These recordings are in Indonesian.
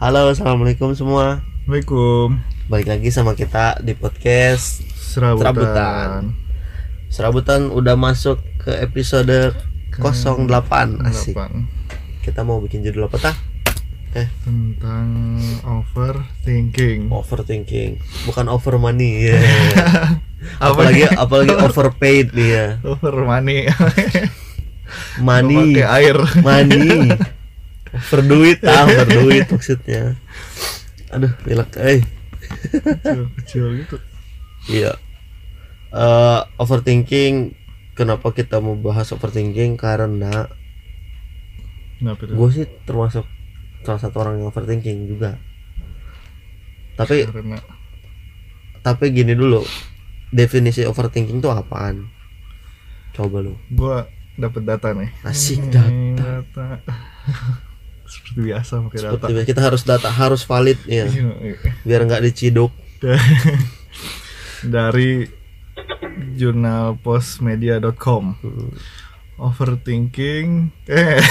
Halo, assalamualaikum semua. Assalamualaikum. Balik lagi sama kita di podcast Serabutan. Serabutan. Serabutan udah masuk ke episode 08 asik. Kita mau bikin judul apa tah? Eh, Tentang overthinking. overthinking, bukan over money. Apa apalagi apalagi overpaid dia. Over money. Money, Pakai air. money. Over duit, ah, over duit maksudnya. Aduh, pilek, eh. kecil, kecil gitu. Iya. Eh, overthinking. Kenapa kita mau bahas overthinking? Karena gue sih termasuk salah satu orang yang overthinking juga. Tapi Karena tapi gini dulu, definisi overthinking itu apaan? Coba lu. gua dapat data nih. Asik Hmm, data. data. Seperti biasa pakai data. Seperti biasa, kita harus data harus valid ya, biar nggak diciduk. Dari jurnal postmedia.com. Hmm. Overthinking eh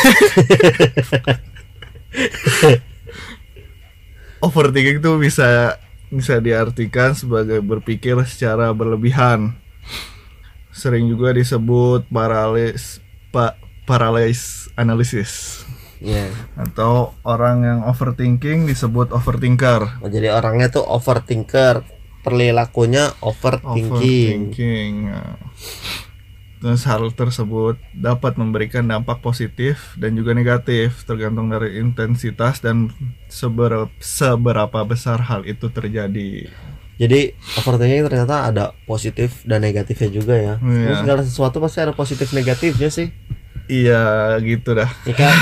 Overthinking itu bisa bisa diartikan sebagai berpikir secara berlebihan. Sering juga disebut paralis pa, paralysis analysis Ya. atau orang yang overthinking disebut overthinker. Oh, jadi orangnya tuh overthinker, perilakunya overthinking. Overthinking. Nah. Terus hal tersebut dapat memberikan dampak positif dan juga negatif tergantung dari intensitas dan seberapa, seberapa besar hal itu terjadi. Jadi overthinking ternyata ada positif dan negatifnya juga ya. Iya. Segala sesuatu pasti ada positif negatifnya sih. Iya gitu dah. Ya, kayak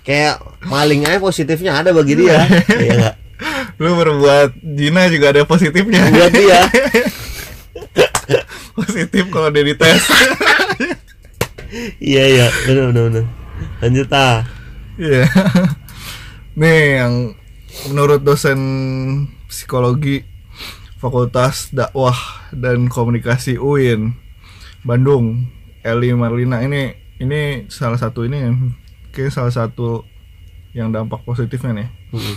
kayak maling aja positifnya ada bagi dia. Iya enggak? Lu berbuat zina juga ada positifnya. Buat dia. Positif kalau dia dites. Iya iya, benar benar benar. Lanjut ah. Iya. Nih yang menurut dosen psikologi Fakultas Dakwah dan Komunikasi UIN Bandung, Eli Marlina ini ini salah satu ini kayak salah satu yang dampak positifnya nih. Mm-mm.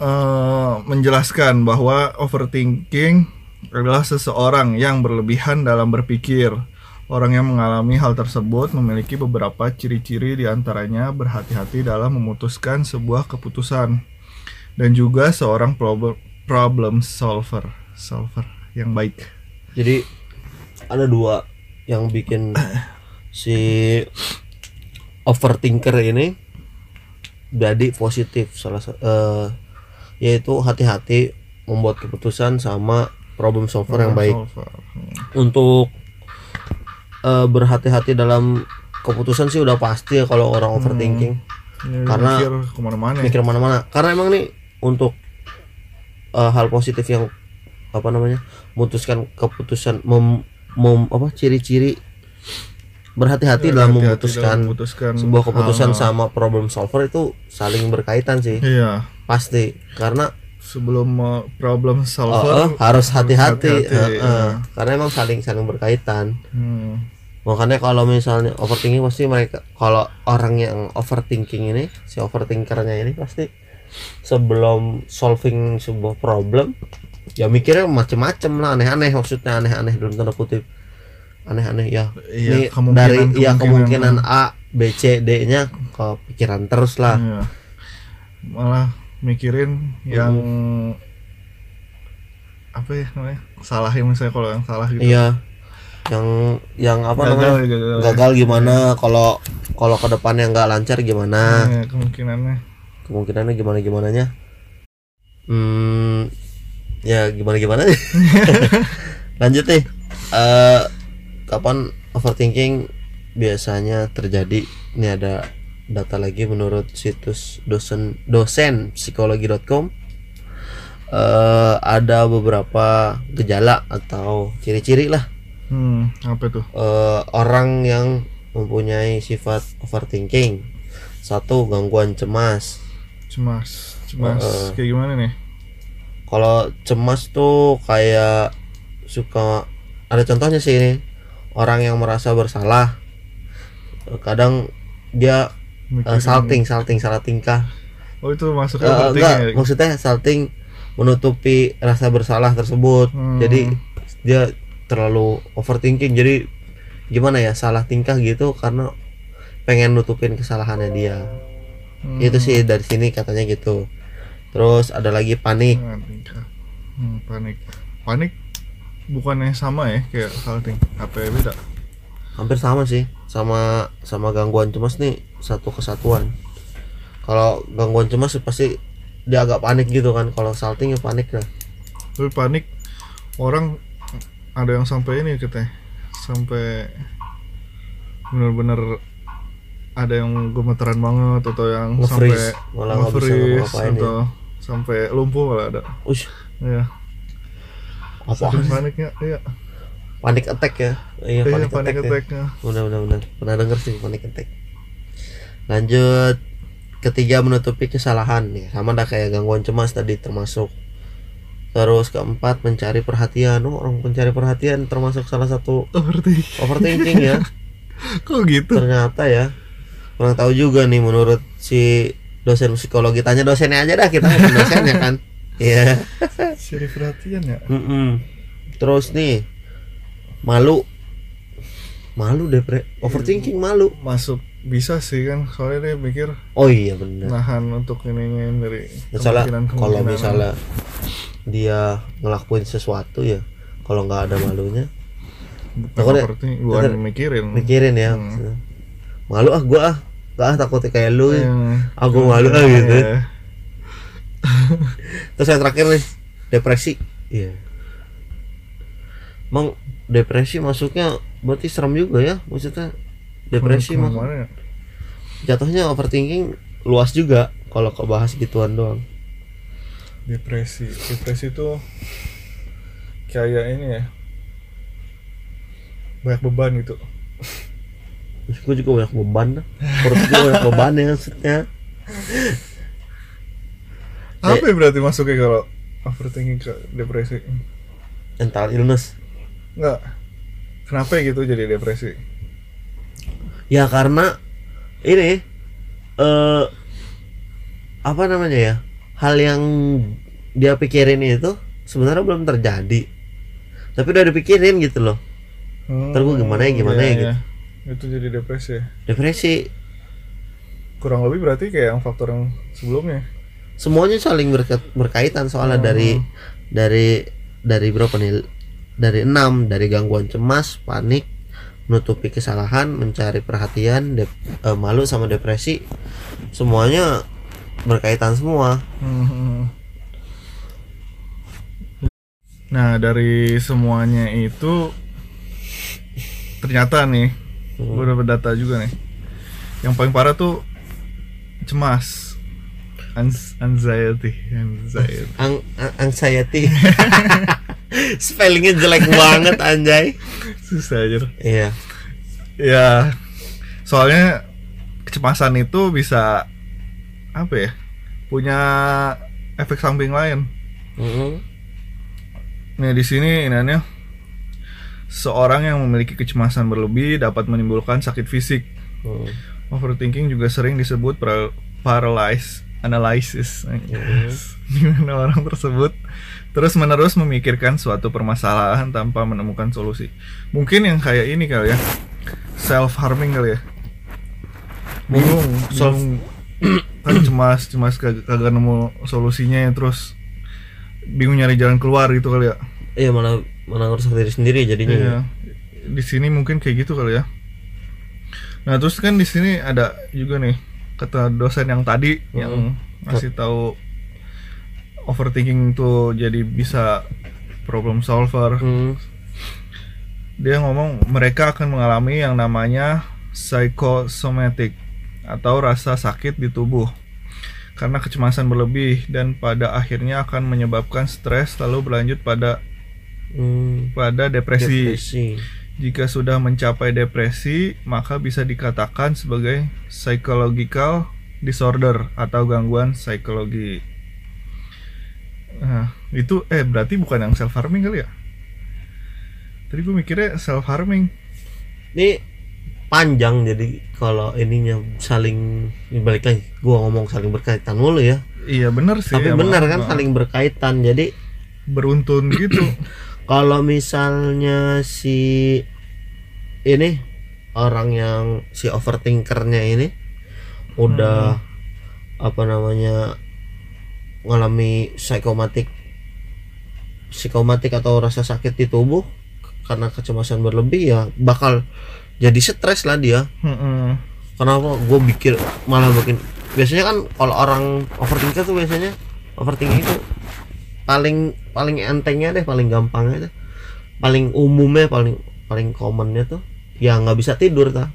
Eh, menjelaskan bahwa overthinking adalah seseorang yang berlebihan dalam berpikir. Orang yang mengalami hal tersebut memiliki beberapa ciri-ciri di antaranya berhati-hati dalam memutuskan sebuah keputusan dan juga seorang problem problem solver solver yang baik. Jadi ada dua yang bikin si overthinker ini jadi positif salah sa- eh, yaitu hati-hati membuat keputusan sama problem solver yang baik. Solver. Hmm. untuk eh, berhati-hati dalam keputusan sih udah pasti ya kalau orang overthinking Ya, Karena- mikir ke mana-mana. ya. mikir mana-mana karena emang nih untuk eh, hal positif yang apa namanya memutuskan keputusan mem, mem- apa ciri-ciri berhati-hati dalam Berhati-hati memutuskan dalam memutuskan sebuah keputusan hal-hal. sama problem solver itu saling berkaitan sih Iya. pasti karena Sebelum uh, problem solver eh, harus hati-hati eh, eh. iya. karena emang saling saling berkaitan Hmm. makanya kalau misalnya overthinking pasti mereka kalau orang yang overthinking ini si overthinkernya ini pasti sebelum solving sebuah problem ya mikirnya macem-macem lah aneh-aneh maksudnya aneh-aneh dalam tanda kutip aneh-aneh ya Iya, Ini kemungkinan- dari ya kemungkinan. A B C D nya kepikiran terus lah Iya. Malah mikirin yang apa ya namanya? Salah ya misalnya kalau yang salah gitu. iya yang yang apa Gagal, namanya gagal. gagal gimana kalau kalau ke depannya nggak lancar gimana Iya, kemungkinannya. kemungkinannya gimana gimananya hmm ya gimana gimana lanjut nih Eh kapan overthinking biasanya terjadi ini ada data lagi menurut situs dosen dosen psikologi.com eh ada beberapa gejala atau ciri-ciri lah Hmm, apa tuh? eh, orang yang mempunyai sifat overthinking satu gangguan cemas Cemas. Cemas Heeh. kayak gimana nih? kalau cemas tuh kayak suka ada contohnya sih ini orang yang merasa bersalah kadang dia eh, Mikirin- salting salting salah tingkah Oh itu masuk Eh, overthinking enggak ya? maksudnya salting menutupi rasa bersalah tersebut Hmm. jadi dia terlalu overthinking jadi gimana ya salah tingkah gitu karena pengen nutupin kesalahannya dia Hmm. itu sih dari sini katanya gitu terus ada lagi panik. Hmm, panik. Panik bukannya sama ya kayak salting. Apa ya beda? hampir sama sih sama sama gangguan cemas nih satu kesatuan kalau gangguan cemas pasti dia agak panik gitu kan kalau salting ya panik lah Tapi panik orang ada yang sampai ini katanya sampai bener-bener ada yang gemeteran banget atau yang sampai malah ya. atau sampai lumpuh malah ada Ush, ya apa paniknya iya panik attack ya iya iya panik, panik attack, ya. attacknya Benar benar benar. Pernah denger sih panic attack. Lanjut ketiga menutupi kesalahan nih sama dah kayak gangguan cemas tadi termasuk. Terus keempat mencari perhatian. Oh, orang mencari perhatian termasuk salah satu overthinking overthinking ya. kok gitu Ternyata ya. Kurang tahu juga nih menurut si dosen psikologi tanya dosennya aja dah kita bukan dosennya kan. Iya. cari perhatian ya? Mm-mm. Terus nih malu. Malu deh pre. Overthinking malu. masuk bisa sih kan soalnya dia mikir oh iya benar nahan untuk ini dari misalnya kalau misalnya dia ngelakuin sesuatu ya kalau nggak ada malunya. Takutnya- bukan takutnya- mikirin. mikirin ya Hmm. malu ah gua ah. Gak ah takutnya kayak lu. Yang- aku malu ah gitu. Iya. terus yang terakhir nih depresi. Iya. Emang depresi masuknya berarti serem juga ya? Maksudnya depresi mah ya? jatuhnya overthinking luas juga kalau kau bahas gituan doang. Depresi. Depresi itu kayak ini ya. Banyak beban gitu. Gue juga banyak beban perut gue banyak beban ya maksudnya apa ya berarti masuknya kalau overthinking ke depresi? Mental illness. Enggak. Kenapa ya gitu jadi depresi? Ya karena ini eh apa namanya ya hal yang dia pikirin itu sebenarnya belum terjadi. Tapi udah dipikirin gitu loh. Ntar gua gimana ya, gimana ya, iya. itu jadi depresi ya. depresi. Kurang lebih berarti kayak yang faktor yang sebelumnya semuanya saling berka- berkaitan soalnya Hmm. dari dari dari berapa nih dari enam dari gangguan cemas panik menutupi kesalahan mencari perhatian dep- eh, malu sama depresi semuanya berkaitan semua Hmm. Nah dari semuanya itu ternyata nih, Hmm. gue udah data juga nih. Yang paling parah tuh cemas, Ans- anxiety, anxiety. Ang anxiety spellingnya jelek banget anjay Susah aja. iya Ya, soalnya kecemasan itu bisa apa ya? Punya efek samping lain. Mhm. Nah di sini inannya seorang yang memiliki kecemasan berlebih dapat menimbulkan sakit fisik. Hmm. Overthinking juga sering disebut para- paralysis analysis. Di mana orang tersebut terus menerus memikirkan suatu permasalahan tanpa menemukan solusi. Mungkin yang kayak ini kali ya, self harming kali ya. Bingung, Self- kan cemas, cemas kag- kagak nemu solusinya terus bingung nyari jalan keluar gitu kali ya. iya malah malah ngerusak diri sendiri jadinya ya. Iya. Di sini mungkin kayak gitu kali ya. Nah, terus kan di sini ada juga nih kata dosen yang tadi yang ngasih tahu overthinking tuh jadi bisa problem solver. Hmm. Dia ngomong mereka akan mengalami yang namanya psychosomatic atau rasa sakit di tubuh karena kecemasan berlebih dan pada akhirnya akan menyebabkan stres lalu berlanjut pada Hmm. pada depresi. depresi Jika sudah mencapai depresi, maka bisa dikatakan sebagai psychological disorder atau gangguan psikologi. Nah, itu eh berarti bukan yang self harming kali ya? Tadi gue mikirnya self harming. Ini panjang jadi kalau ininya saling balik lagi gua ngomong saling berkaitan mulu ya iya benar sih tapi benar kan saling berkaitan jadi beruntun gitu kalau misalnya si ini orang yang si overthinkernya ini udah apa namanya mengalami psikomatik psikomatik atau rasa sakit di tubuh karena kecemasan berlebih ya bakal jadi stres lah dia Heeh. kenapa gue pikir malah bikin biasanya kan kalau orang overthinker tuh biasanya overthinking itu paling paling entengnya deh paling gampangnya deh. Paling umumnya paling paling commonnya tuh ya nggak bisa tidur ta.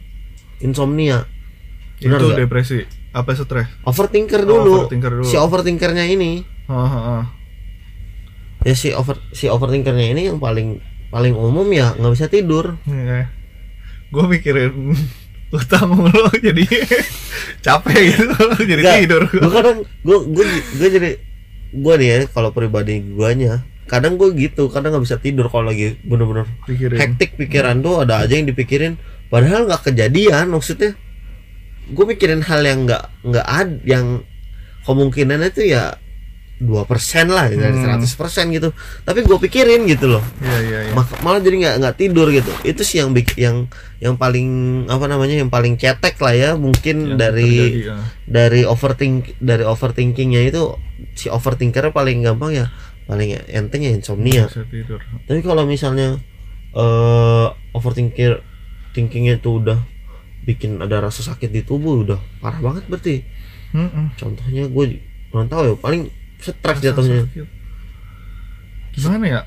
Insomnia. Benar itu nggak? depresi. Apa stres? Overthinker Oh, dulu, overthinker dulu. si overthinkernya ini. Heeh, heeh. ya si over si overthinkernya ini yang paling paling umum ya nggak bisa tidur. Iya. gue mikirin utang mulu jadi capek gitu jadi Nggak, tidur. Gue kadang gue gue gue jadi gue nih ya kalau pribadi guanya kadang gue gitu kadang nggak bisa tidur kalau lagi bener-bener pikirin. hektik pikiran tuh ada aja yang dipikirin. Padahal nggak kejadian maksudnya gue mikirin hal yang nggak nggak ada yang kemungkinannya itu ya dua persen lah dari Hmm. 100% gitu. Tapi gue pikirin gitu loh. Iya iya Mak- malah jadi nggak nggak tidur gitu. Itu sih yang yang yang paling apa namanya yang paling cetek lah ya mungkin Yang dari terjadi, ya. dari overthink dari overthinkingnya itu si overthinker paling gampang ya paling enteng ya insomnia. Tapi kalau misalnya eh overthinker thinkingnya itu udah bikin ada rasa sakit di tubuh udah parah banget berarti. Heeh. contohnya gue kurang tahu ya paling stres jatuhnya. gimana ya?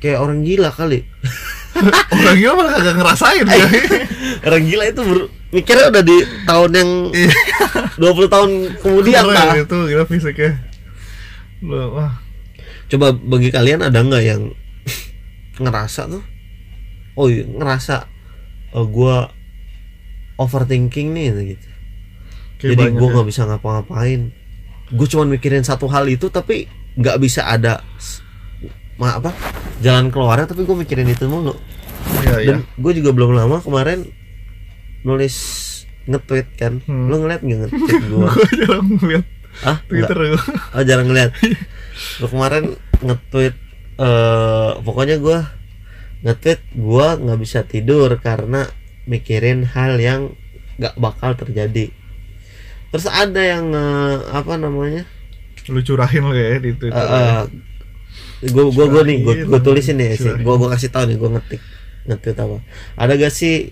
Kayak orang gila kali. Orang gila malah kagak ngerasain ya. Orang gila itu ber- mikirnya udah di tahun yang Iya. 20 tahun kemudian Keren lah. itu gila fisiknya. Loh, wah. Coba bagi kalian ada nggak yang ngerasa tuh? Oh iya ngerasa oh, gua overthinking nih gitu. Kayak jadi gua ya. nggak bisa ngapa-ngapain gue cuman mikirin satu hal itu tapi nggak bisa ada ma apa jalan keluarnya tapi gue mikirin itu mulu. Iya iya. Dan gue juga belum lama kemarin nulis nge-tweet kan. Hmm. lo ngeliat nggak nge-tweet gue gue jarang ngeliat. Ah Twitter gue oh jarang ngeliat. Lo kemarin nge-tweet eh pokoknya gue nge-tweet gue nggak bisa tidur karena mikirin hal yang nggak bakal terjadi terus ada yang eh, apa namanya? Lu curahin lo ya di Twitter gue gue gue nih gue gue tulisin nih sih. Curahin. gue gue kasih tahu nih gue ngetik ngetik apa. Ada gak sih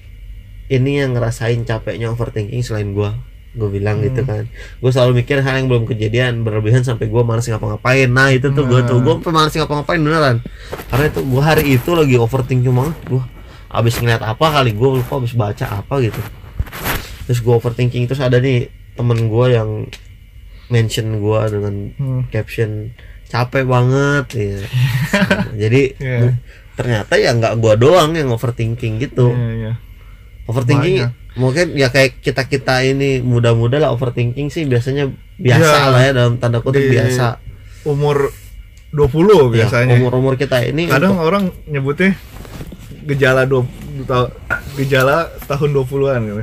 ini yang ngerasain capeknya overthinking selain gue gue bilang gitu Hmm. kan. Gue selalu mikir hal yang belum kejadian berlebihan sampai gue malas ngapa-ngapain. Nah itu tuh gue tuh Nah. gue malas ngapa-ngapain beneran. Karena itu gue hari itu lagi overthinking banget. Gue abis ngeliat apa kali gue lupa abis baca apa gitu. Terus gue overthinking terus ada nih temen gue yang mention gue dengan Hmm. caption capek banget ya. Jadi Iya. mu- ternyata ya nggak gua doang yang overthinking gitu Iya, iya. overthinking Banyak. mungkin ya kayak kita kita ini muda-muda lah overthinking sih biasanya biasa Iya. lah ya dalam tanda kutip Di- biasa umur 20 biasanya umur umur kita ini kadang untuk- orang nyebutnya gejala dua gejala tahun 20-an gitu.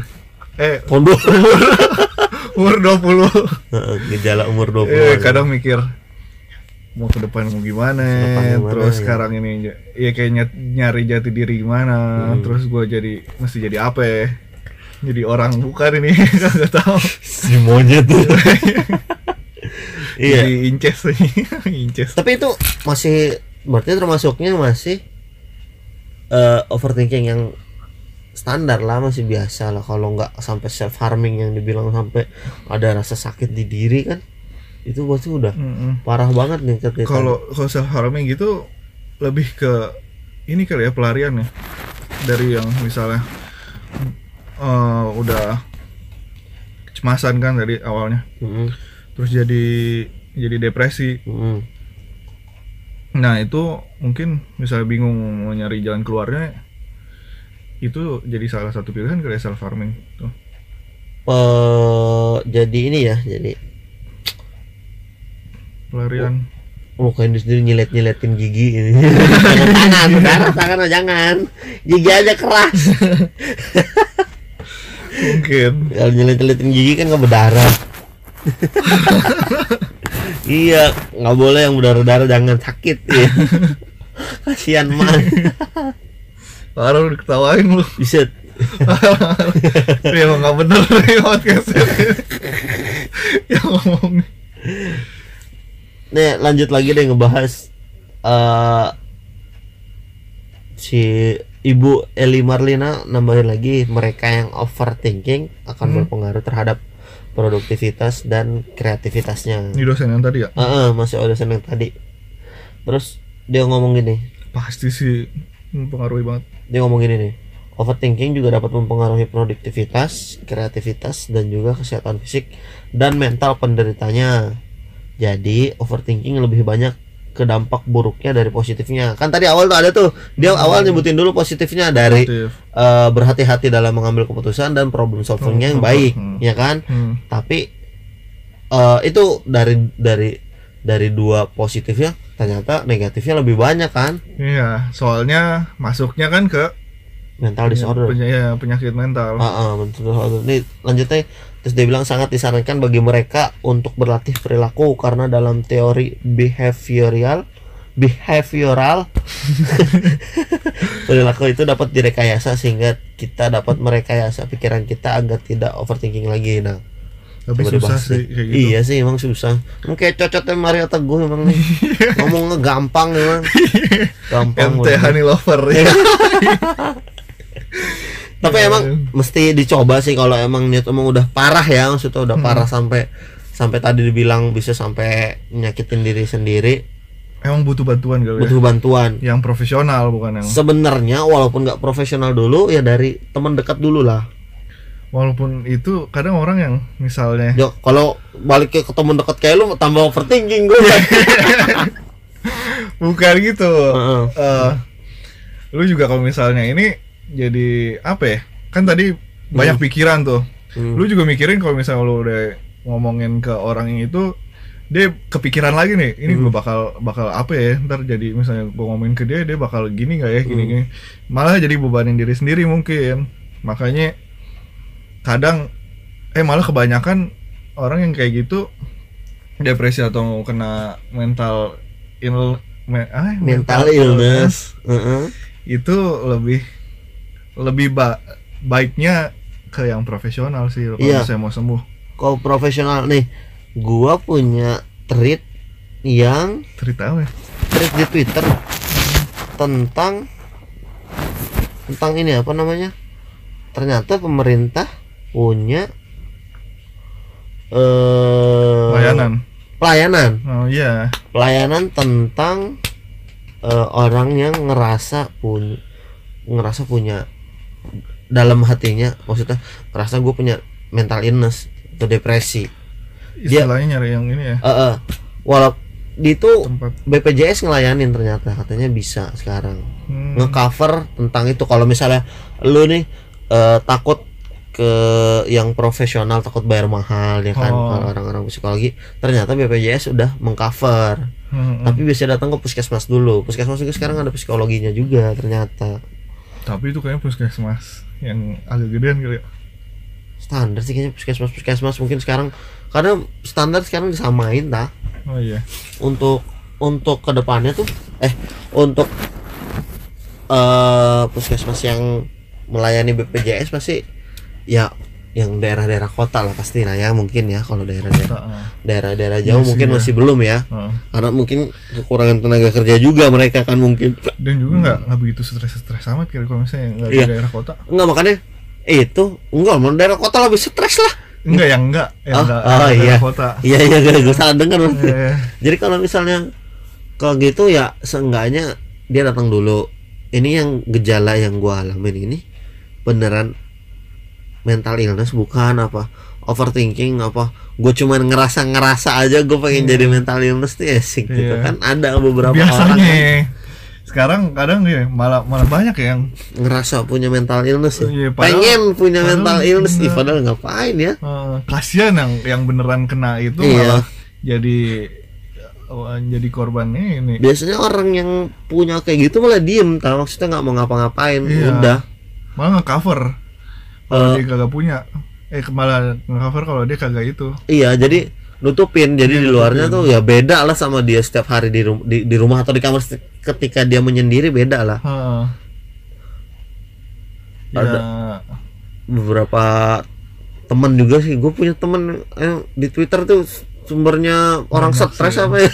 Eh, pondok umur 20. Heeh, gejala umur 20 Eh, kadang mikir mau ke depan mau gimana, depan gimana, terus ya. sekarang ini ya kayak ny- nyari jati diri gimana, Hmm. terus gue jadi mesti jadi apa ya? Jadi orang bukan ini nggak tahu. si monyet tuh iya Jadi inces inces. tapi itu masih berarti termasuknya masih eh, overthinking yang standar lah masih biasa lah. Kalau nggak sampai self harming yang dibilang sampai ada rasa sakit di diri kan itu pasti udah Mm-mm. parah banget nih ketika Kalau kalau self harming gitu lebih ke ini kali ya pelarian ya. Dari yang misalnya eh, udah kecemasan kan dari awalnya. Mm-mm, terus jadi jadi depresi. Mm-mm. nah itu mungkin misalnya bingung mau nyari jalan keluarnya itu jadi salah satu pilihan ya self harming tuh. Eh, jadi ini ya jadi pelarian. Mukain diri sendiri nyilet nyiletin gigi ini. Jangan tangan tangan tangan jangan. Gigi aja keras. Mungkin. Kalau nyelit-nyelitin gigi kan nggak berdarah. Iya nggak boleh yang berdarah-darah jangan sakit. Ya kasihan mah baru diketawain lu. Bisa Tapi emang gak bener nih podcast ini. Yang ngomong nih lanjut lagi deh ngebahas eh si ibu Eli Marlina nambahin lagi mereka yang overthinking akan Hmm. berpengaruh terhadap produktivitas dan kreativitasnya. Ini dosen yang tadi ya? Heeh, masih ada yang tadi. Terus dia ngomong gini. Pasti sih mempengaruhi banget dia ngomong gini nih overthinking juga dapat mempengaruhi produktivitas kreativitas dan juga kesehatan fisik dan mental penderitanya jadi overthinking lebih banyak ke dampak buruknya dari positifnya kan tadi awal tuh ada tuh dia awal nyebutin dulu positifnya dari Positif. eh, berhati-hati dalam mengambil keputusan dan problem solvingnya yang baik Hmm. ya kan Hmm. tapi eh, itu dari dari dari dua positifnya ternyata negatifnya lebih banyak kan Iya, soalnya masuknya kan ke mental disorder peny- ya, penyakit mental. Ah, ah, mental disorder. Nih lanjutnya terus dia bilang sangat disarankan bagi mereka untuk berlatih perilaku karena dalam teori behavioral behavioral perilaku itu dapat direkayasa sehingga kita dapat merekayasa pikiran kita agar tidak overthinking lagi nah Tapi coba susah sih kayak gitu. iya sih emang susah emang kayak cocoknya Mario Teguh emang nih ngomongnya gampang emang gampang MT. Honey Lover Iya. ya. tapi Ya, emang ya. mesti dicoba sih kalau emang niat emang udah parah ya maksudnya udah Hmm. parah sampai sampai tadi dibilang bisa sampai nyakitin diri sendiri Emang butuh bantuan kali butuh bantuan ya. Yang profesional bukan yang sebenarnya walaupun nggak profesional dulu ya dari teman dekat dulu lah walaupun itu kadang orang yang misalnya ya kalau balik ke, ke teman dekat kayak lu tambah overthinking gue bukan gitu. Heeh. Eh, lu juga kalau misalnya ini jadi apa ya? Kan tadi banyak pikiran tuh. Hmm. Lu juga mikirin kalau misalnya lu udah ngomongin ke orang yang itu dia kepikiran lagi nih ini Hmm. gue bakal bakal apa ya ntar jadi misalnya gue ngomongin ke dia dia bakal gini nggak ya gini Hmm. gini malah jadi bebanin diri sendiri mungkin makanya kadang eh malah kebanyakan orang yang kayak gitu depresi atau kena mental il me- ah, mental illness Heeh. itu lebih lebih ba- baiknya ke yang profesional sih kalau Iya. saya mau sembuh kalau profesional nih gua punya treat yang cerita apa ya? thread di Twitter tentang tentang ini apa namanya ternyata pemerintah punya eh layanan pelayanan. Oh iya. Pelayanan tentang eh, orang yang ngerasa punya ngerasa punya dalam hatinya maksudnya ngerasa gue punya mental illness atau depresi. Dia- istilahnya nyari yang ini ya? Eh eh, walau di itu tempat BPJS ngelayanin ternyata katanya bisa sekarang. Hmm, ngecover tentang itu. Kalau misalnya lu nih eh, takut ke yang profesional takut bayar mahal ya kan Oh. kalau orang-orang psikologi. Ternyata BPJS udah mengcover. Hmm, hmm. tapi bisa datang ke puskesmas dulu. Puskesmas juga sekarang ada psikologinya juga ternyata. Tapi itu kayaknya puskesmas yang agak gedean kali ya. Standar sih kayaknya puskesmas puskesmas mungkin sekarang. Karena standar sekarang disamain tak oh iya. Untuk untuk ke depannya tuh eh untuk eh puskesmas yang melayani BPJS pasti ya yang daerah-daerah kota lah pasti lah ya mungkin ya kalau daerah-daerah ah. daerah-daerah jauh Iya sih, mungkin ya. masih belum ya Oh. karena mungkin kekurangan tenaga kerja juga mereka kan mungkin dan juga nggak nggak begitu stres-stres amat kali kalau misalnya nggak di Iya. daerah kota enggak makanya eh, itu enggak mau daerah kota lebih stres lah enggak yang enggak yang Oh, enggak oh, iya. kota iya iya gue, gue salah dengar Iya, iya. Jadi kalau misalnya kalau gitu ya seenggaknya dia datang dulu. Ini yang gejala yang gua alamin ini beneran mental illness bukan apa overthinking apa gue cuman ngerasa ngerasa aja gue pengen jadi mental illness tuh asik gitu Iya. kan ada beberapa biasanya orang kan sekarang kadang ya malah malah banyak ya yang ngerasa punya mental illness ya. Iya, padahal- pengen punya padahal mental illness enggak. padahal ngapain ya eh, kasihan yang yang beneran kena itu Iya. malah jadi eh, jadi korbannya ini biasanya orang yang punya kayak gitu malah diem tau maksudnya nggak mau ngapa-ngapain Iya. udah malah nge-cover kalau Eh. dia kagak punya eh malah nge-cover kalau dia kagak itu iya jadi nutupin jadi Iya, di luarnya nutupin. tuh ya beda lah sama dia setiap hari di, rum- di, di rumah atau di kamar ketika dia menyendiri beda lah Heeh. ya Ada. beberapa temen juga sih gue punya temen eh, di twitter tuh sumbernya orang Banyak stres sih. apa ya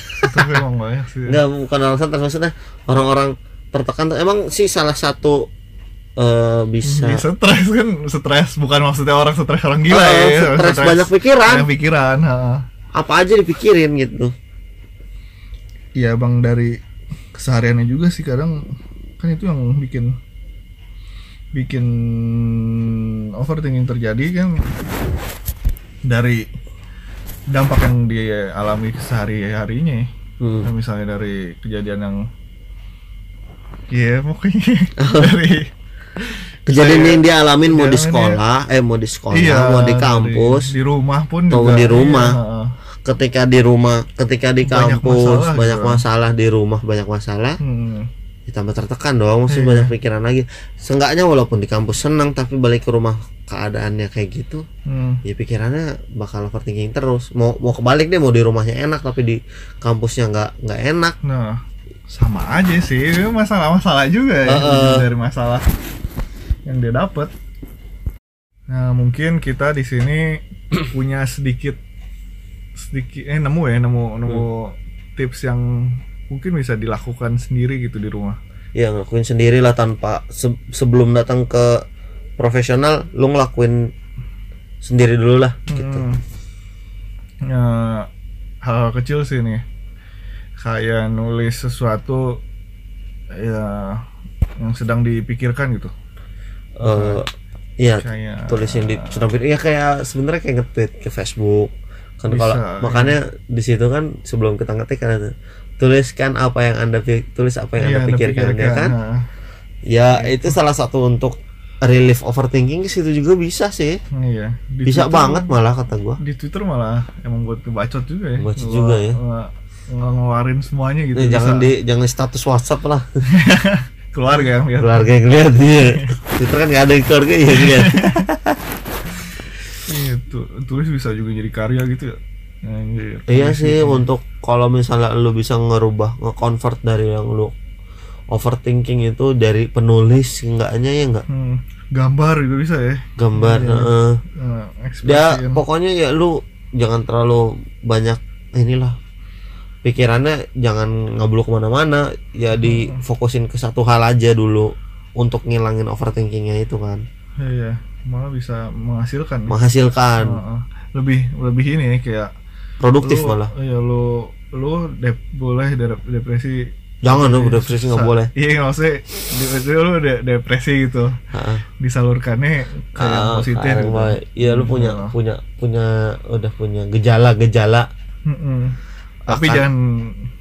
Enggak bukan orang stres maksudnya orang-orang tertekan emang sih salah satu eh, bisa. Dia stres kan stres. Bukan maksudnya orang stres orang gila Oh, ya. stres banyak pikiran. Banyak pikiran heeh. apa aja dipikirin gitu. Iya bang dari kesehariannya juga sih kadang kan itu yang bikin bikin overthinking terjadi kan. Dari dampak yang dia alami sehari harinya Hmm. misalnya dari kejadian yang iya pokoknya. Dari kejadian Saya- yang dia alamin mau di sekolah eh mau di sekolah iya mau di kampus di rumah pun juga di rumah. iya, ketika di rumah ketika di Banyak kampus masalah banyak juga. masalah di rumah banyak masalah Hmm. ditambah tertekan dong mesti Iya. banyak pikiran lagi seenggaknya walaupun di kampus senang tapi balik ke rumah keadaannya kayak gitu Hmm. ya pikirannya bakal overthinking terus mau mau kebalik deh mau di rumahnya enak tapi di kampusnya nggak nggak enak Nah, sama aja sih, masalah-masalah juga ya Heeh. dari masalah yang dia dapat. Nah, mungkin kita di sini punya sedikit sedikit eh nemu ya, nemu nemu tips yang mungkin bisa dilakukan sendiri gitu di rumah. ya ngelakuin sendiri lah tanpa se- sebelum datang ke profesional lu ngelakuin sendiri dulu lah gitu Hmm. Nah, hal kecil sih nih. Kayak nulis sesuatu ya yang sedang dipikirkan gitu. Eh, iya Kayak tulisin di video ya kayak sebenarnya kayak nge-tweet ke Facebook kan Bisa, kalau iya. makanya di situ kan sebelum kita ngetik kan tuliskan apa yang anda tulis apa yang Iya, anda pikirkan ya kan nah. ya itu salah satu untuk relief overthinking situ juga bisa sih Iya. Di bisa Twitter- banget malah kata gua Di Twitter malah emang buat ngebacot juga ya. Ngeluar- juga ya. nge- nge- ngeluarin semuanya gitu. Eh, jangan di jangan status WhatsApp lah keluarga yang lihat. keluarga yang lihat dia Twitter kan nggak ada yang keluarga ya lihat Iya, tu- tulis bisa juga jadi karya gitu ya. Anjir, iya sih gitu. untuk kalau misalnya lu bisa ngerubah nge-convert dari yang lu overthinking itu dari penulis enggaknya ya enggak Hmm, gambar juga bisa ya. gambar Iya. Nah, ya ekspresiin. pokoknya ya lu jangan terlalu banyak inilah pikirannya jangan ngabluk ke mana-mana ya difokusin ke satu hal aja dulu untuk ngilangin overthinkingnya itu kan Iya, malah bisa menghasilkan. menghasilkan Heeh. lebih lebih ini ya kayak produktif lu, malah Iya, lu lu dep- boleh de- depresi jangan dong depresi nggak boleh Iya maksudnya depresi lu de- depresi gitu Heeh. disalurkannya ke yang positif gitu. Iya lu punya Iya. punya punya udah punya gejala-gejala. Mm-mm. Tapi Akan- jangan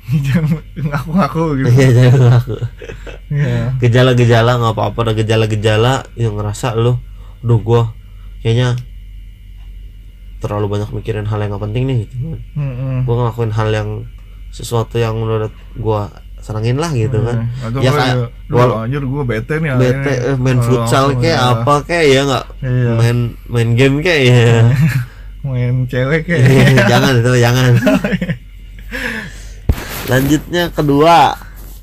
jangan ngaku-ngaku gitu. Iya jangan ngaku. Iya. Gejala-gejala nggak apa-apa ada gejala-gejala yang ngerasa lu, duh gua kayaknya terlalu banyak mikirin hal yang gak penting nih gitu. Mm-mm. Gua ngelakuin hal yang sesuatu yang menurut gua senengin lah gitu kan. Atau Ya, ya, kayak wal- anjir gua bete nih Bete eh, main futsal kayak ya, apa kayak ya nggak Iya. main main game kayak ya. main cewek kayak jangan itu jangan. Lanjutnya kedua,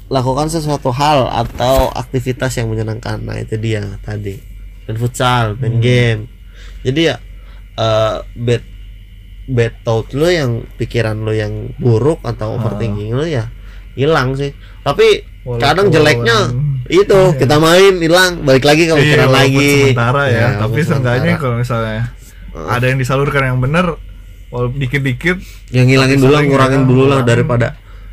lakukan sesuatu hal atau aktivitas yang menyenangkan. Nah, itu dia tadi. Main futsal, main game. Jadi ya eh bad bad thought lo yang pikiran lo yang buruk atau overthinking lo ya hilang sih. Tapi Walaupun- kadang jeleknya itu kita main hilang, balik lagi ke Iya, pikiran walaupun lagi. sementara ya, tapi walaupun seenggaknya kalau misalnya ada yang disalurkan yang benar walaupun dikit-dikit yang ngilangin Tapi dulu ngurangin ya, dulu lah daripada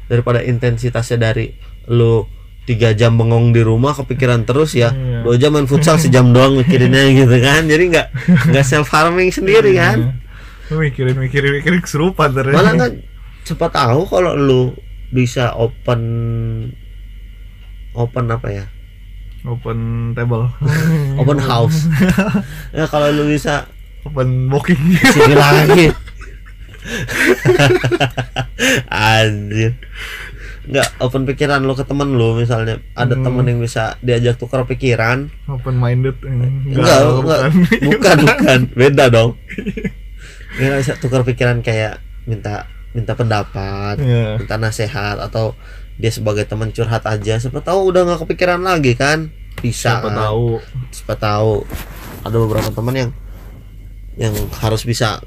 daripada intensitasnya dari lu tiga jam bengong di rumah kepikiran terus ya Iya. dua jam main futsal sejam doang mikirinnya gitu kan. Jadi nggak nggak self harming sendiri kan. Lu mikirin mikirin mikirin kesurupan terus malah kan cepat tahu kalau lu bisa open open apa ya? Open table. Open house. Ya kalau lu bisa open booking lagi anjir. Nggak open pikiran lo ke temen lo misalnya. Ada Hmm. temen yang bisa diajak tukar pikiran. Open minded enggak enggak bukan. Bukan beda dong. Nggak bisa tukar pikiran kayak minta minta pendapat Iya. minta nasihat atau dia sebagai teman curhat aja. Siapa tahu udah nggak kepikiran lagi kan? Bisa siapa kan? tahu. Siapa tahu. Ada beberapa teman yang yang harus bisa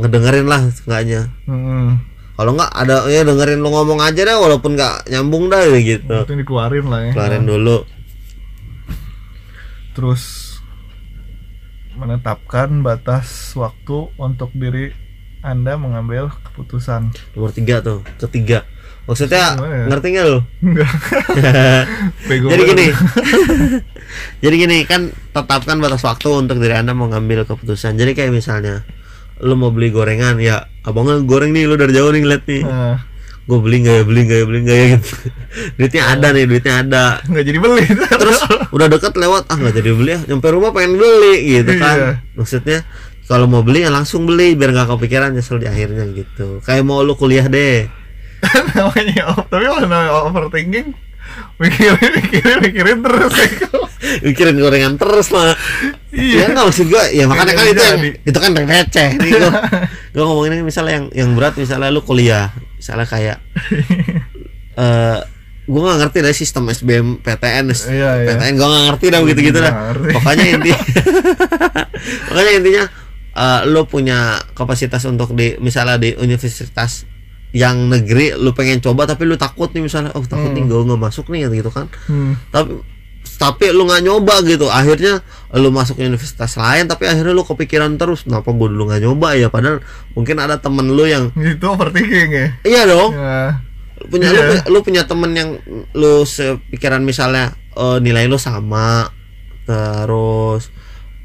ngedengerin lah seenggaknya. Hmm. kalau nggak ada ya dengerin lu ngomong aja deh walaupun nggak nyambung dah gitu. Itu dikeluarin lah ya. Kelarin dulu. Terus menetapkan batas waktu untuk diri anda mengambil keputusan. Nomor tiga tuh ketiga maksudnya ya? ngerti nggak bego jadi gini. jadi gini kan tetapkan batas waktu untuk diri anda mengambil keputusan. Jadi kayak misalnya lu mau beli gorengan? Ya abangnya goreng nih lu dari jauh nih ngeliat nih. Nah, gue beli nggak ya beli nggak ya beli nggak ya? gitu. Duitnya ada nih duitnya ada. Nggak jadi beli. Terus udah deket lewat ah nggak jadi beli ya nyampe rumah pengen beli gitu kan. Iya. maksudnya kalau mau beli ya langsung beli biar nggak kepikiran nyesel di akhirnya gitu. Kayak mau lu kuliah deh. Namanya tapi kalau namanya overthinking mikirin mikirin mikirin terus ya. mikirin gorengan terus lah Iya. ya nggak maksud gua ya makanya kan itu yang, jadi. itu kan yang receh nih gua gua ngomongin misalnya yang yang berat misalnya lu kuliah misalnya kayak eh gua nggak ngerti dari sistem SBM PTN Iya, iya. PTN gua nggak ngerti dah begitu gitu dah pokoknya inti pokoknya intinya eh, lu punya kapasitas untuk di misalnya di universitas yang negeri lu pengen coba tapi lu takut nih misalnya oh takut nih gue nggak masuk nih gitu kan. Hmm. tapi tapi lu nggak nyoba gitu. Akhirnya lu masuk universitas lain tapi akhirnya lu kepikiran terus kenapa gue dulu nggak nyoba ya? Padahal mungkin ada temen lu yang itu overthinking ya? Iya dong. Ya. punya lu, Iya. punya- lu punya temen yang lu sepikiran misalnya eh, nilai lu sama. Terus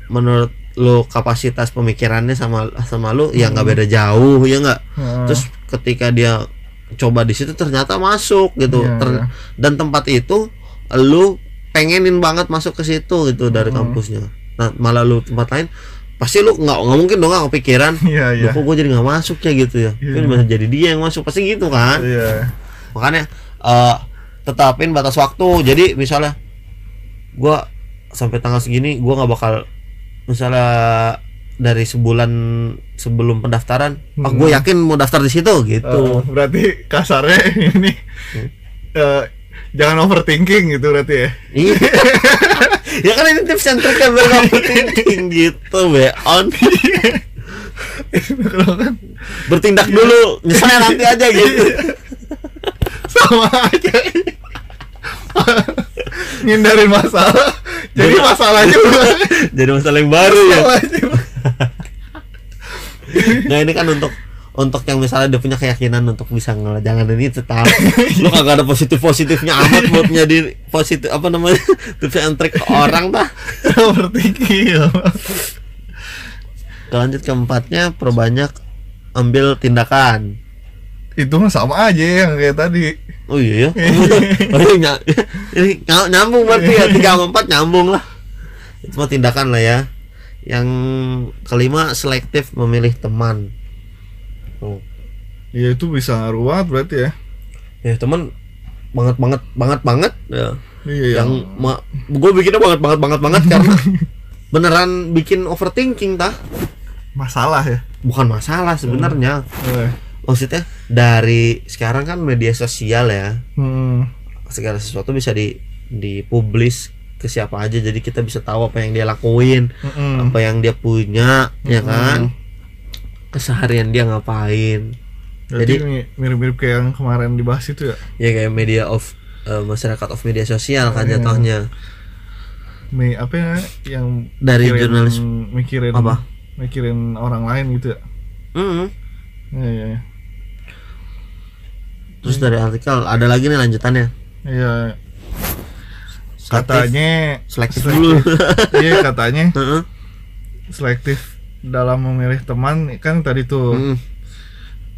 menurut lu kapasitas pemikirannya sama sama lu ya nggak beda jauh ya nggak Heeh. terus ketika dia coba di situ ternyata masuk gitu Iya, Ter- iya. dan tempat itu lu pengenin banget masuk ke situ gitu dari Hmm. kampusnya nah malah lu tempat lain pasti lu nggak nggak mungkin dong nggak kepikiran Iya, iya. Loh, kok gue jadi nggak masuk ya gitu ya Iya. kan bisa jadi dia yang masuk pasti gitu kan Iya. makanya eh tetapin batas waktu jadi misalnya gua sampai tanggal segini gua nggak bakal misalnya dari sebulan sebelum pendaftaran ah gue Hmm. yakin mau daftar di situ gitu Eh, berarti kasarnya ini eh, jangan overthinking gitu berarti ya. Iya. ya kan ini tips yang nggak overthinking gitu be on Kalau kan bertindak dulu misalnya nanti aja gitu sama aja. Ngindarin masalah. Jadi masalah juga. jadi masalah yang baru ya Masalah juga. nah ini kan untuk untuk yang misalnya dia punya keyakinan untuk bisa ngelajangan ini tetap lu kagak ada positif positifnya amat buat jadi positif apa namanya tips and trick ke orang dah Overthinking. lanjut keempatnya perbanyak ambil tindakan Itu mah sama aja yang kayak tadi. oh iya ya? Oh, iya, nyambung berarti ya? Tiga empat nyambung lah. Itu mah tindakan lah ya. Yang kelima selektif memilih teman. Oh. Ya itu bisa banget berarti ya. ya teman banget banget banget banget. Ya. Iya yang ma- gue bikinnya banget banget banget banget karena beneran bikin overthinking tah. Masalah ya. bukan masalah sebenarnya. Eh, maksudnya dari sekarang kan media sosial ya Hmm. segala sesuatu bisa di dipublis ke siapa aja jadi kita bisa tahu apa yang dia lakuin Mm-mm. apa yang dia punya ya Mm-mm. kan keseharian dia ngapain Jadi Jadi mi- mirip-mirip kayak yang kemarin dibahas itu ya. ya kayak media of eh, masyarakat of media sosial kan Iya. jatuhnya Mi, apa ya yang Dari mikirin- jurnalis mikirin apa? Mikirin orang lain gitu ya. Mm-mm. Iya iya. iya. Terus dari artikel ada lagi nih lanjutannya Iya. Katanya selektif selektif. dulu Iya katanya selektif dalam memilih teman kan tadi tuh Mm.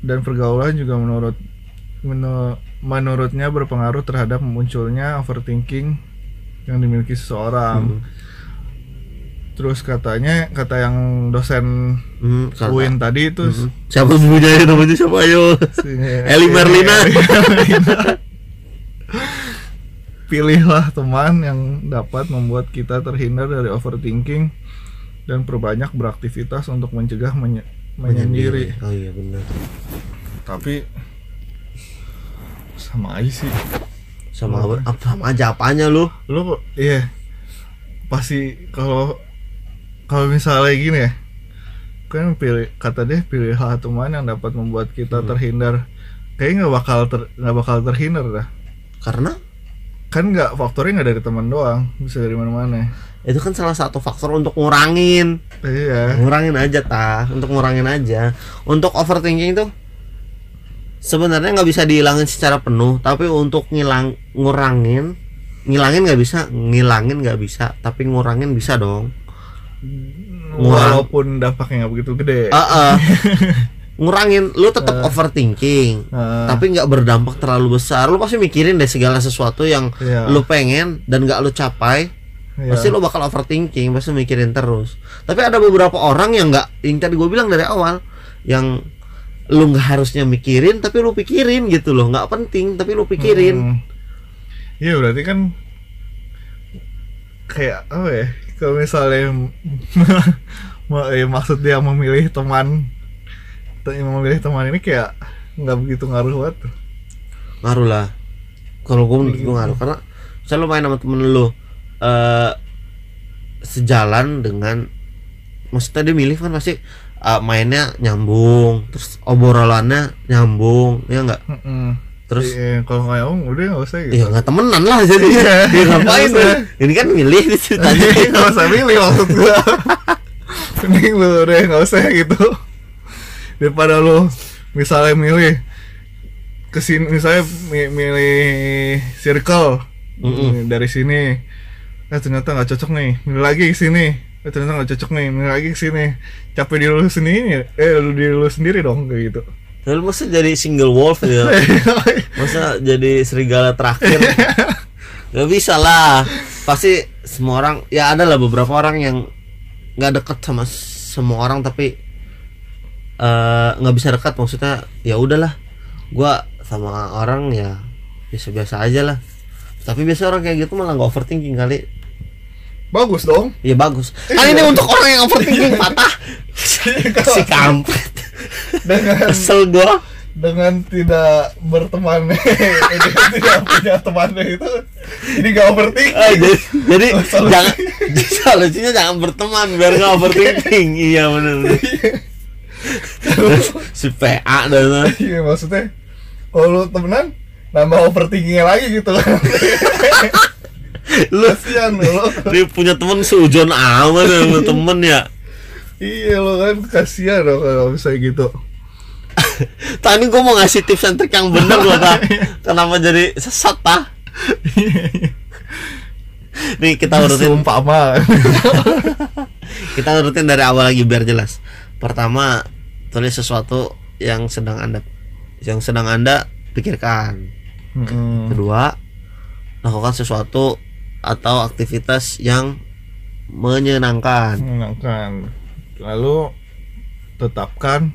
dan pergaulan juga menurut menu- menurutnya berpengaruh terhadap munculnya overthinking yang dimiliki seseorang. Mm. Terus katanya kata yang dosen Mm, kata- UIN tadi itu Mm. siapa punya namanya siapa? Ayo. Eli Merlina. Pilihlah teman yang dapat membuat kita terhindar dari overthinking dan perbanyak beraktivitas untuk mencegah menye- menyendiri. oh iya benar. Tapi sama aja sih. sama apa, apa- sama aja apanya lu? Lu iya. Pasti kalau kalau misalnya gini ya kan pilih kata dia pilihlah teman yang dapat membuat kita terhindar. Kayaknya nggak bakal ter, nggak bakal terhindar dah. Karena? Kan nggak faktornya nggak dari teman doang bisa dari mana-mana. Itu kan salah satu faktor untuk ngurangin. Iya. Ngurangin aja tah. Untuk ngurangin aja. Untuk overthinking tuh sebenarnya nggak bisa dihilangin secara penuh tapi untuk ngilang ngurangin ngilangin nggak bisa ngilangin nggak bisa tapi ngurangin bisa dong. Walaupun dampaknya nggak begitu gede. Ah, ah. ngurangin lu tetap overthinking Ah, tapi nggak berdampak terlalu besar. Lu pasti mikirin deh segala sesuatu yang iya, lu pengen dan nggak lu capai iya. pasti lo bakal overthinking pasti mikirin terus. Tapi ada beberapa orang yang nggak yang tadi gue bilang dari awal yang lu nggak harusnya mikirin tapi lu pikirin gitu loh. Nggak penting tapi lu pikirin. Hmm. Iya berarti kan kayak apa ya? Kalau misalnya ya, maksud dia memilih teman. Te- memilih teman ini kayak nggak begitu ngaruh banget. ngaruh lah. Kalau gue menurut gue ngaruh. Karena misalnya lu main sama temen lu eh sejalan dengan maksudnya dia milih kan pasti eh, mainnya nyambung terus obrolannya nyambung ya nggak? Mm-mm. Terus Iya, kalau nggak ngomong udah nggak usah gitu. ya nggak temenan lah jadi Iya. ya ngapain tuh? ini kan milih di ceritanya nggak usah milih maksud gua. Mending lu udah nggak usah gitu. Daripada lu misalnya milih ke sini misalnya mi- milih circle Mm-mm. dari sini eh ternyata nggak cocok nih milih lagi ke sini eh ternyata nggak cocok nih milih lagi ke sini capek diri lu sendiri eh lu diri lu sendiri dong kayak gitu Lalu masa jadi single wolf ya? Masa jadi serigala terakhir? Gak bisa lah. Pasti semua orang ya ada lah beberapa orang yang nggak deket sama semua orang tapi eh, nggak bisa dekat maksudnya ya udahlah gua sama orang ya biasa-biasa aja lah tapi biasa orang kayak gitu malah nggak overthinking kali bagus dong. Ya bagus. Kan ini untuk orang yang overthinking patah si kampret. Dengan kesel gua. dengan tidak berteman. Tidak punya temannya itu. Jadi gak overthinking. Eh, jadi, jadi Oh, jangan solusinya jangan berteman biar nggak overthinking. Iya benar si PA dan iya maksudnya kalau lu temenan nambah overthinkingnya lagi gitu lu kasihan lu. Dia punya temen seujon amat ya punya temen ya. Iya lo kan kasihan lo kalau bisa gitu. Tadi gua mau ngasih tips and trick yang bener loh tak kenapa jadi sesat tak nih kita urutin. Umpama kita urutin dari awal lagi biar jelas. Pertama tulis sesuatu yang sedang anda yang sedang anda pikirkan. Kedua, lakukan sesuatu atau aktivitas yang menyenangkan. menyenangkan lalu tetapkan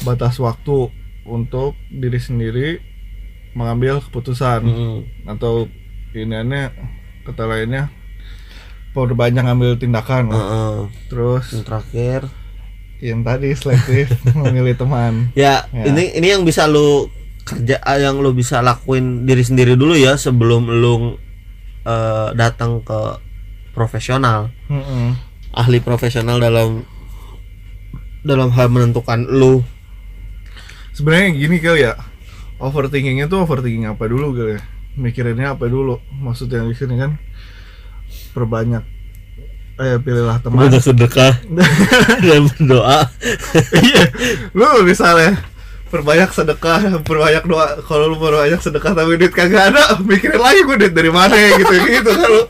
batas waktu untuk diri sendiri mengambil keputusan Mm. atau iniannya kata lainnya perbanyak ngambil tindakan Heeh. terus Yang terakhir, yang tadi selektif memilih teman ya, Ya. ini ini yang bisa lu kerja ah, yang lu bisa lakuin diri sendiri dulu ya sebelum lu eh, datang ke profesional, Mm-mm. ahli profesional dalam dalam hal menentukan lu. sebenarnya gini kali ya overthinkingnya tuh overthinking apa dulu kali ya mikirinnya apa dulu maksudnya di sini kan perbanyak eh pilihlah teman Banyak sedekah dan berdoa. iya lu misalnya perbanyak sedekah perbanyak doa. Kalau lu perbanyak sedekah tapi duit kagak ada mikirin lagi gue duit dari mana ya gitu gitu kalau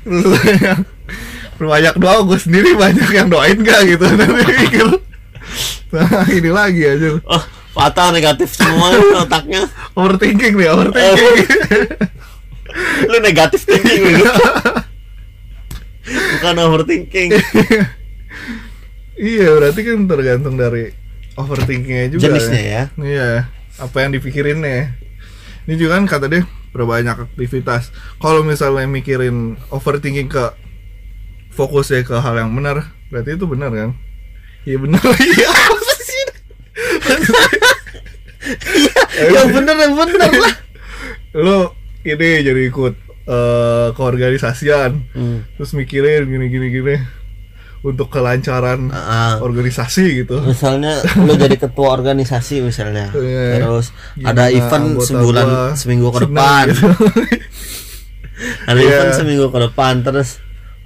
perbanyak doa gue sendiri banyak yang doain gak gitu. Nanti mikir. Nah ini lagi aja. Oh, fatal negatif semua otaknya. overthinking nih overthinking. Lu negatif thinking lu. bukan overthinking. Iya berarti kan tergantung dari overthinkingnya juga jenisnya ya. Iya, apa yang dipikirinnya. Ini juga kan kata dia berbanyak aktivitas. Kalau misalnya mikirin overthinking ke fokusnya ke hal yang benar berarti itu benar kan? Iya benar. Iya apa sih? Ya bener ya bener lah. Lo ini jadi ikut eh, keorganisasian. Hmm. terus mikirin gini gini gini untuk kelancaran Ah, organisasi gitu misalnya lu jadi ketua organisasi misalnya Iya. terus Gimana ada event sebulan gua seminggu ke depan gitu. ada Iya. event seminggu ke depan terus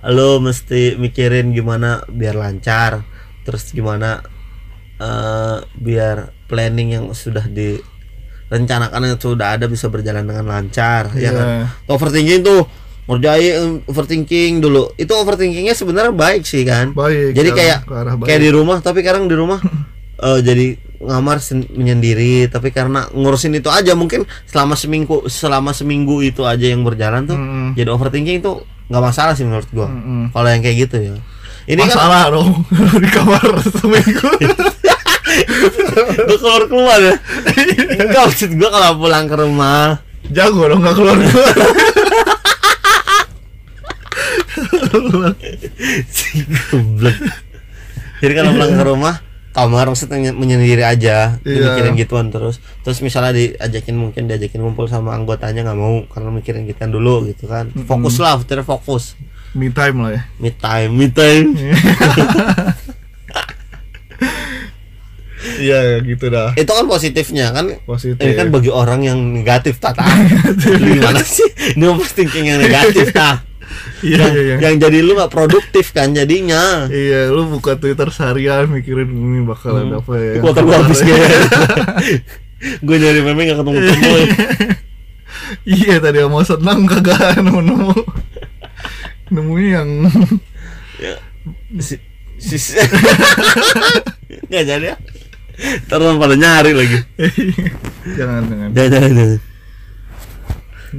lu mesti mikirin gimana biar lancar terus gimana eh, biar planning yang sudah direncanakan yang sudah ada bisa berjalan dengan lancar ya Iya. kan overthinking tuh ngerjain overthinking dulu. Itu overthinkingnya sebenarnya baik sih kan? Baik jadi ke- kayak kayak di rumah tapi kadang di rumah eh, jadi ngamar menyendiri. Tapi karena ngurusin itu aja mungkin selama seminggu selama seminggu itu aja yang berjalan tuh Mm-mm. jadi overthinking itu nggak masalah sih menurut gua. Mm-mm. kalau yang kayak gitu ya. Ini kan masalah dong. Di kamar seminggu. Gua keluar keluar ya. Enggak maksud gua kalau pulang ke rumah. Jago dong nggak keluar keluar si goblok. Jadi kalau pulang ke rumah kamar maksudnya menyendiri aja Iya. mikirin gituan terus. Terus misalnya diajakin mungkin diajakin ngumpul sama anggotanya nggak mau karena mikirin kita dulu gitu kan. Fokus lah betul fokus. Me time lah ya. Me time me time. Iya gitu dah. Itu kan positifnya kan? Positif. Ini kan bagi orang yang negatif tata. Gimana sih? Ini overthinking yang negatif tah iya yang, iya iya. yang jadi lu nggak produktif kan jadinya. Iya lu buka twitter seharian mikirin ini bakal ada apa ya. Kuota gua habis kayaknya gue nyari meme gak ketemu ketemu. Iya tadi mau senang kagak nemu nemu nemunya yang ya. Si, si, nggak jadi ya? Terus pada nyari lagi. Jangan jangan. Jangan jangan, jangan.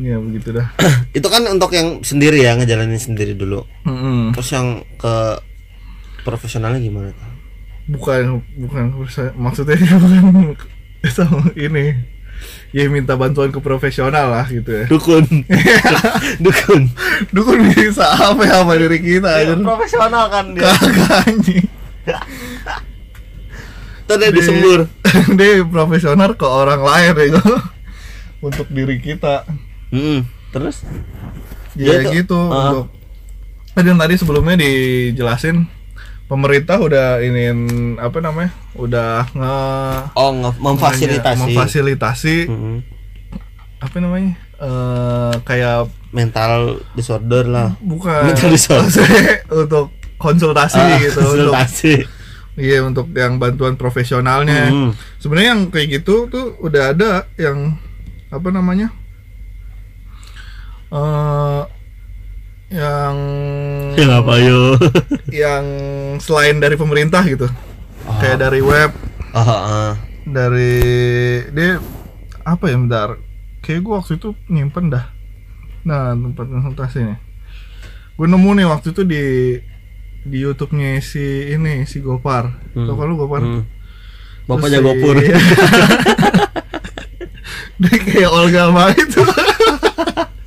Iya begitu dah itu kan untuk yang sendiri ya ngejalanin sendiri dulu. Mm-mm. terus yang ke profesionalnya gimana? Tuh bukan bukan maksudnya bukan sama ini. Ya minta bantuan ke profesional lah gitu ya. Dukun. Dukun. Dukun bisa apa ya sama diri kita aja profesional kan dia. Kagak anjing. Tadi Di- disembur. dia profesional ke orang lain ya untuk diri kita Mm-mm. terus ya, Ya, itu- gitu Ah. untuk tadi yang tadi sebelumnya dijelasin pemerintah udah ini apa namanya udah nge oh nge- memfasilitasi memfasilitasi Mm-mm. apa namanya eh kayak mental disorder lah bukan Mental disorder. Untuk konsultasi Ah, gitu untuk konsultasi iya untuk yang bantuan profesionalnya Mm. sebenarnya yang kayak gitu tuh udah ada yang apa namanya eh yang ya apa yo? yang selain dari pemerintah gitu. Ah. kayak dari web. Ah ah. dari dia apa ya bentar. Kayak gua waktu itu nyimpen dah. Nah tempat konsultasinya gue nemu nih waktu itu di di YouTube-nya si ini si Gopar. Hmm. tau lu Gopar? Hmm. Bapak Terus jago si- pur dia kayak Olga banget itu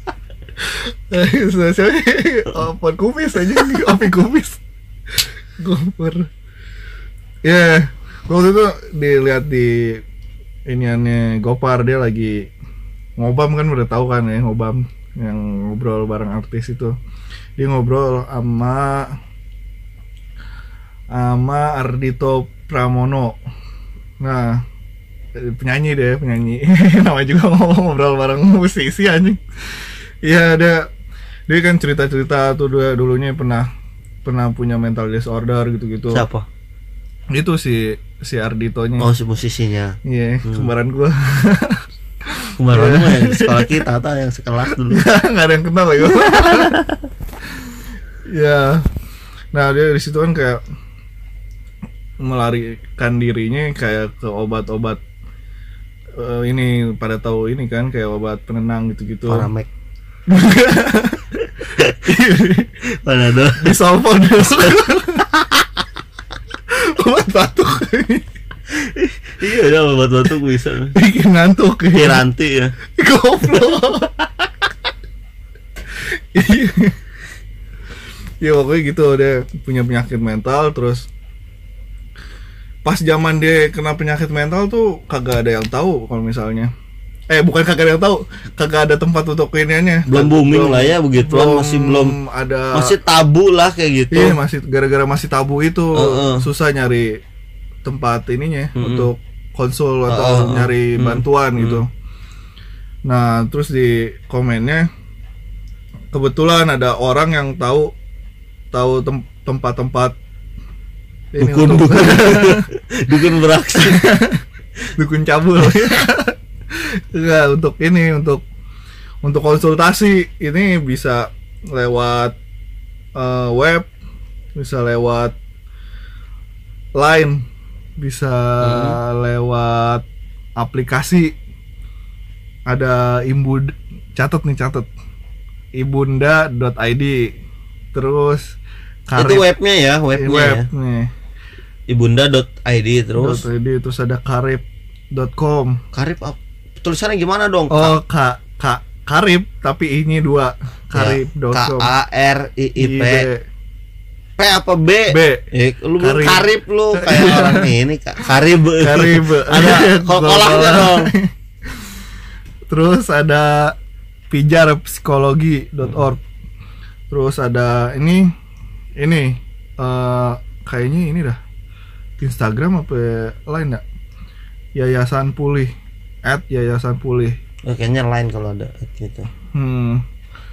Siapa Open kupis aja Opi kupis Gopar Ya Waktu itu dilihat di Iniannya Gopar Dia lagi Ngobam kan udah tahu kan ya Ngobam Yang ngobrol bareng artis itu. Dia ngobrol sama Sama Ardito Pramono. Nah penyanyi deh penyanyi. Nama juga ngomong ngobrol bareng musisi anjing. Iya ada dia kan cerita cerita tuh dulu dulunya pernah pernah punya mental disorder gitu gitu siapa? Itu si si Arditonya oh si musisinya iya Hmm. kembaran gua. Kemarin mah yang sekolah kita atau yang sekelas dulu. Nggak ada yang kenal lagi. Ya nah dia di situ kan kayak melarikan dirinya kayak ke obat-obat eh, ini pada tahu ini kan kayak obat penenang gitu-gitu. Paramek mana tuh disolvon obat batuk. Iya ya obat batuk bisa. Bikin ngantuk. Piranti ya. Goblok. Ya pokoknya gitu. Dia punya penyakit mental terus pas zaman dia kena penyakit mental tuh kagak ada yang tahu kalau misalnya eh bukan kagak ada yang tahu. Kagak ada tempat untuk iniannya belum booming lah ya begituan masih belum ada masih tabu lah kayak gitu. Iya masih gara-gara masih tabu itu Heeh. susah nyari tempat ininya Mm-mm. untuk konsul atau Heeh. nyari Mm. bantuan gitu. Nah terus di komennya kebetulan ada orang yang tahu tahu tem- tempat-tempat dukun untuk dukun. Dukun beraksi. Dukun cabul enggak untuk ini untuk untuk konsultasi ini bisa lewat eh, web bisa lewat line bisa lewat aplikasi. Ada imbud catat nih catat. ibunda.id terus itu webnya ya webnya web ya nih ibunda.id terus .id terus ada karib.com karib ap- tulisannya gimana dong Oh, Kak Kak Karib tapi ini dua K karib.com. A R I I P P apa B B. Eh, lu Karib. karib. lu kayak orang ini Kak. karib Karib. ada kol-kolaknya dong Terus ada pijarpsikologi.org. Terus ada ini ini eh kayaknya ini dah Instagram apa lain enggak? Yayasan Pulih at Yayasan Pulih. Oh, kayaknya lain kalau ada gitu Hmm.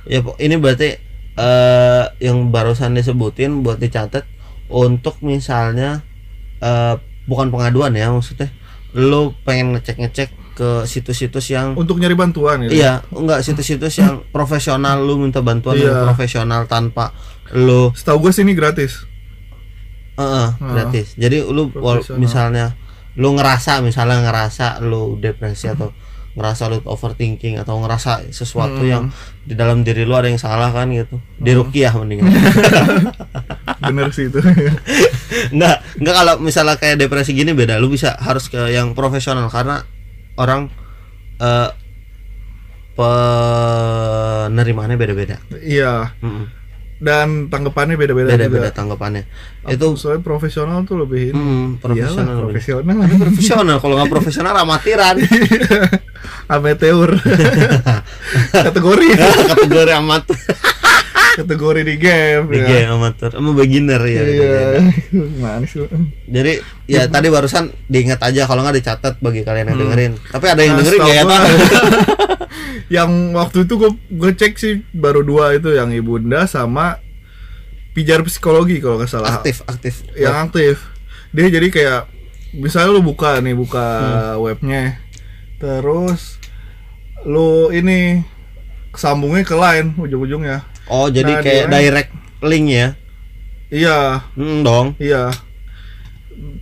ya ini berarti eh yang barusan disebutin buat dicatat untuk misalnya eh bukan pengaduan ya maksudnya lu pengen ngecek ngecek ke situs-situs yang Untuk nyari bantuan gitu. iya enggak situs-situs yang profesional lu minta bantuan Iya. yang profesional tanpa lu Setahu gue sih ini gratis. eh, eh, gratis jadi lu misalnya lu ngerasa misalnya ngerasa lu depresi atau ngerasa lu overthinking atau ngerasa sesuatu Hmm. yang di dalam diri lu ada yang salah kan gitu di rukiah mendingan Bener sih itu. Enggak, enggak kalau misalnya kayak depresi gini beda. Lu bisa harus ke yang profesional karena orang eh penerimaannya beda-beda. iya. Mm-mm. Dan tanggapannya beda-beda Beda-beda juga. tanggapannya. Itu soalnya profesional tuh lebih ini. mm, profesional. Iyalah, profesional. Profesional kalau nggak profesional amatiran. Amateur. kategori. Kategori amatir. kategori di game Di ya. game amatir. Sama beginner ya. Iya. beda-beda. Manis lu. Jadi ya tadi barusan diingat aja kalau nggak dicatat bagi kalian yang Hmm. dengerin. Tapi ada yang Nah, dengerin ya. Yang waktu itu gue gue cek sih baru dua itu yang ibunda sama pijar psikologi kalau nggak salah aktif aktif. yang aktif dia jadi kayak misalnya lu buka nih buka Hmm. webnya terus lu ini sambungnya ke line ujung-ujungnya Oh jadi Nah, kayak dia- direct link ya? iya Hmm, dong. iya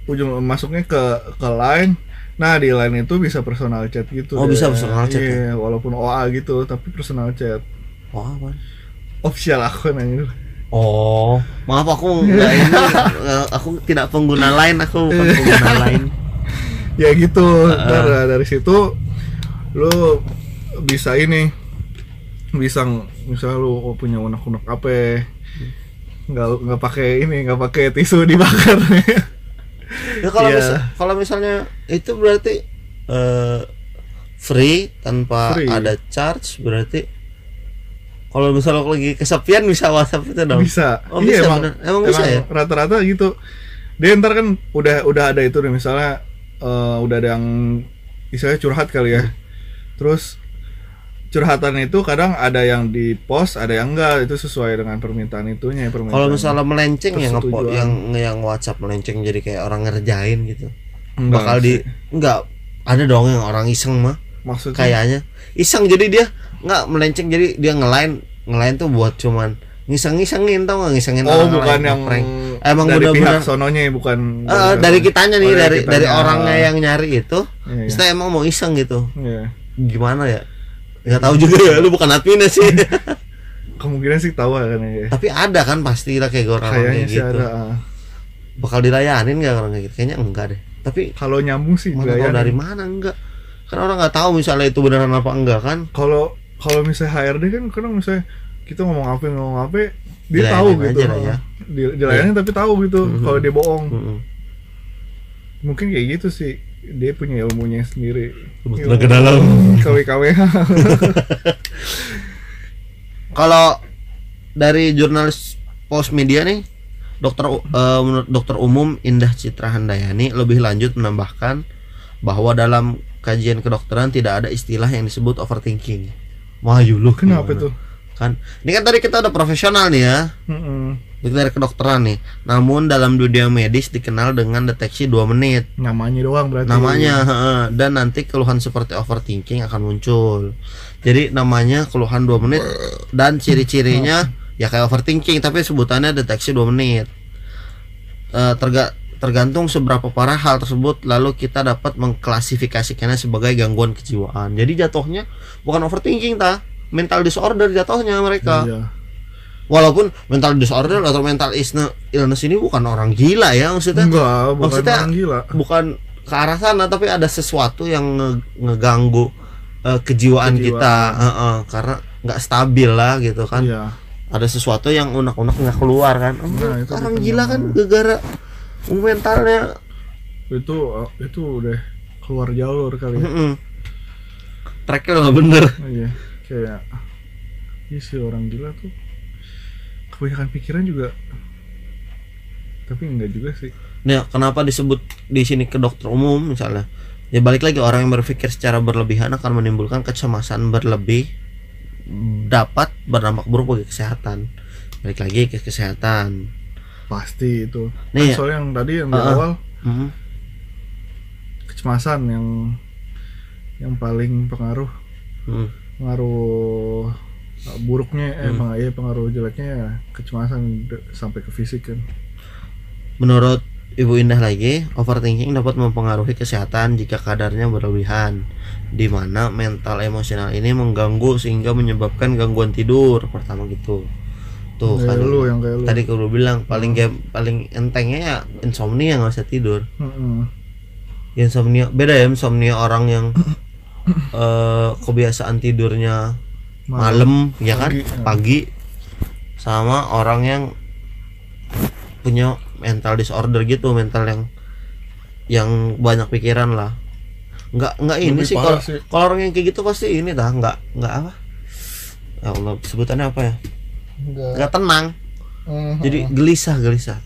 ujung masuknya ke ke line nah di line itu bisa personal chat gitu Oh, deh. bisa personal chat iya walaupun OA gitu tapi personal chat. Oh, apa? official akun aja. Oh, maaf aku nggak ini, eh, aku tidak pengguna lain, aku bukan pengguna lain. ya gitu ntar uh, dari situ lu bisa ini bisa misalnya lu oh, punya unek-unek apa nggak nggak pakai ini nggak pakai tisu dibakar Ya kalau Iya. misal- kalau misalnya itu berarti eh, free tanpa Free. ada charge berarti kalau misalnya lagi kesepian bisa WhatsApp itu dong. bisa Oh, iya bisa, emang bener. Emang bisa ya? rata-rata gitu dia ntar kan udah udah ada itu nih misalnya eh, udah ada yang istilahnya curhat kali ya Hmm. terus curhatan itu kadang ada yang di post ada yang enggak itu sesuai dengan permintaan itunya permintaan Kalau misalnya melenceng yang ngepo, Persetujuan. yang yang WhatsApp melenceng jadi kayak orang ngerjain gitu. Enggak bakal di sih. enggak ada dong yang orang iseng mah maksudnya kayaknya iseng jadi dia nggak melenceng jadi dia ngelain ngelain tuh buat cuman ngiseng-ngisengin tau nggak ngisengin Oh orang bukan yang ngeprank. emang dari bener-bener pihak sononya bukan Eh, dari kitanya nih Oh, dari dari kitanya. orangnya yang nyari itu Iya, iya. emang mau iseng gitu Iya. gimana ya nggak tahu juga ya lu bukan adminnya sih. Kemungkinan sih tahu kan ya. Tapi ada kan pasti lah kayak orang kayaknya kayak gitu. ada ah. bakal dilayanin nggak orang kayak gitu? Kayaknya enggak deh. Tapi kalau nyambung sih mana tahu dilayanin. dari mana enggak? Kan orang nggak tahu misalnya itu beneran apa enggak kan? Kalau kalau misalnya HRD kan kadang misalnya kita ngomong apa ngomong apa dia Dilayanin tahu gitu. aja ya. di, dilayani tapi tahu gitu Mhm. kalau dia bohong. Mm-mm. mungkin kayak gitu sih dia punya ilmunya sendiri. Kebetulan ke dalam. KW KWH Kalau dari jurnalis Pos Media nih, dokter U- menurut dokter umum Indah Citra Handayani lebih lanjut menambahkan bahwa dalam kajian kedokteran tidak ada istilah yang disebut overthinking. Wah, lu kenapa tuh Kan ini kan tadi kita udah profesional nih ya. Mm-mm. Dari kedokteran nih. Namun dalam dunia medis dikenal dengan deteksi 2 menit. namanya doang berarti namanya dan nanti keluhan seperti overthinking akan muncul jadi namanya keluhan 2 menit dan ciri-cirinya ya kayak overthinking tapi sebutannya deteksi 2 menit Eh, terga tergantung seberapa parah hal tersebut lalu kita dapat mengklasifikasikannya sebagai gangguan kejiwaan jadi jatuhnya bukan overthinking ta mental disorder jatuhnya mereka. Iya. walaupun mental disorder atau mental illness illness ini bukan orang gila ya maksudnya. Enggak bukan Maksudnya- orang gila. bukan ke arah sana tapi ada sesuatu yang nge- ngeganggu eh, kejiwaan, Kejiwaan. kita Heeh, karena nggak stabil lah gitu kan. Iya. Ada sesuatu yang unek-unek nggak keluar kan. Oh, Nah, itu orang gila kan gara mentalnya. Itu itu udah keluar jalur kali ya. heeh. tracknya udah nggak bener. Iya kayak iya sih orang gila tuh kebanyakan pikiran juga tapi enggak juga sih Nah, kenapa disebut di sini ke dokter umum misalnya? Ya balik lagi orang yang berpikir secara berlebihan akan menimbulkan kecemasan berlebih dapat berdampak buruk bagi kesehatan. Balik lagi ke kesehatan. pasti itu Nih, Kan soalnya yang tadi yang di Uh-uh. awal Mhm. kecemasan yang yang paling pengaruh Hmm. Pengaruh uh, buruknya eh Hmm. peng- iya, pengaruh jeleknya ya kecemasan sampai ke fisik kan Menurut Ibu Indah lagi, overthinking dapat mempengaruhi kesehatan jika kadarnya berlebihan, di mana mental emosional ini mengganggu sehingga menyebabkan gangguan tidur. Pertama gitu. Tuh kayak kan. lu yang kayak lu Tadi udah bilang paling game paling entengnya ya insomnia nggak bisa tidur. Mm-mm. insomnia beda ya insomnia orang yang eh kebiasaan tidurnya malam. ya kan? Pagi, ya. pagi. Sama orang yang punya mental disorder gitu mental yang yang banyak pikiran lah. Nggak nggak ini Lebih sih kalau kalau orang yang kayak gitu pasti ini dah nggak nggak apa. Ya Allah sebutannya apa ya? Enggak. nggak tenang. Mhm. jadi gelisah gelisah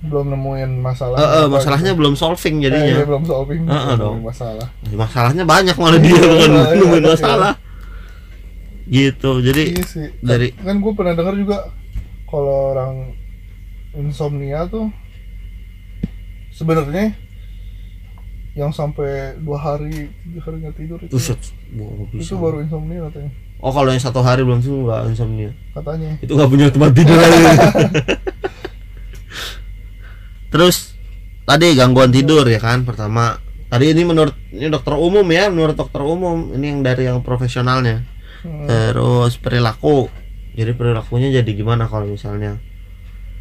belum nemuin masalah. Eh, eh, apa masalahnya gitu. belum solving Eh, jadinya. Iya, belum solving. Eh, eh, belum dong. masalah. Masalahnya banyak malah dia bukan Iya, iya, nemuin iya. masalah. Gitu jadi iya sih. dari- kan gue pernah dengar juga kalau orang insomnia tuh sebenarnya yang sampai dua hari tiga hari nggak tidur itu bisa. itu baru insomnia katanya. Oh kalau yang satu hari belum sembuh nggak insomnia. Katanya. Itu nggak punya tempat tidur lagi terus tadi gangguan tidur ya kan pertama. Tadi ini menurut ini dokter umum ya menurut dokter umum. Ini yang dari yang profesionalnya. Hmm. terus perilaku. Jadi perilakunya jadi gimana kalau misalnya?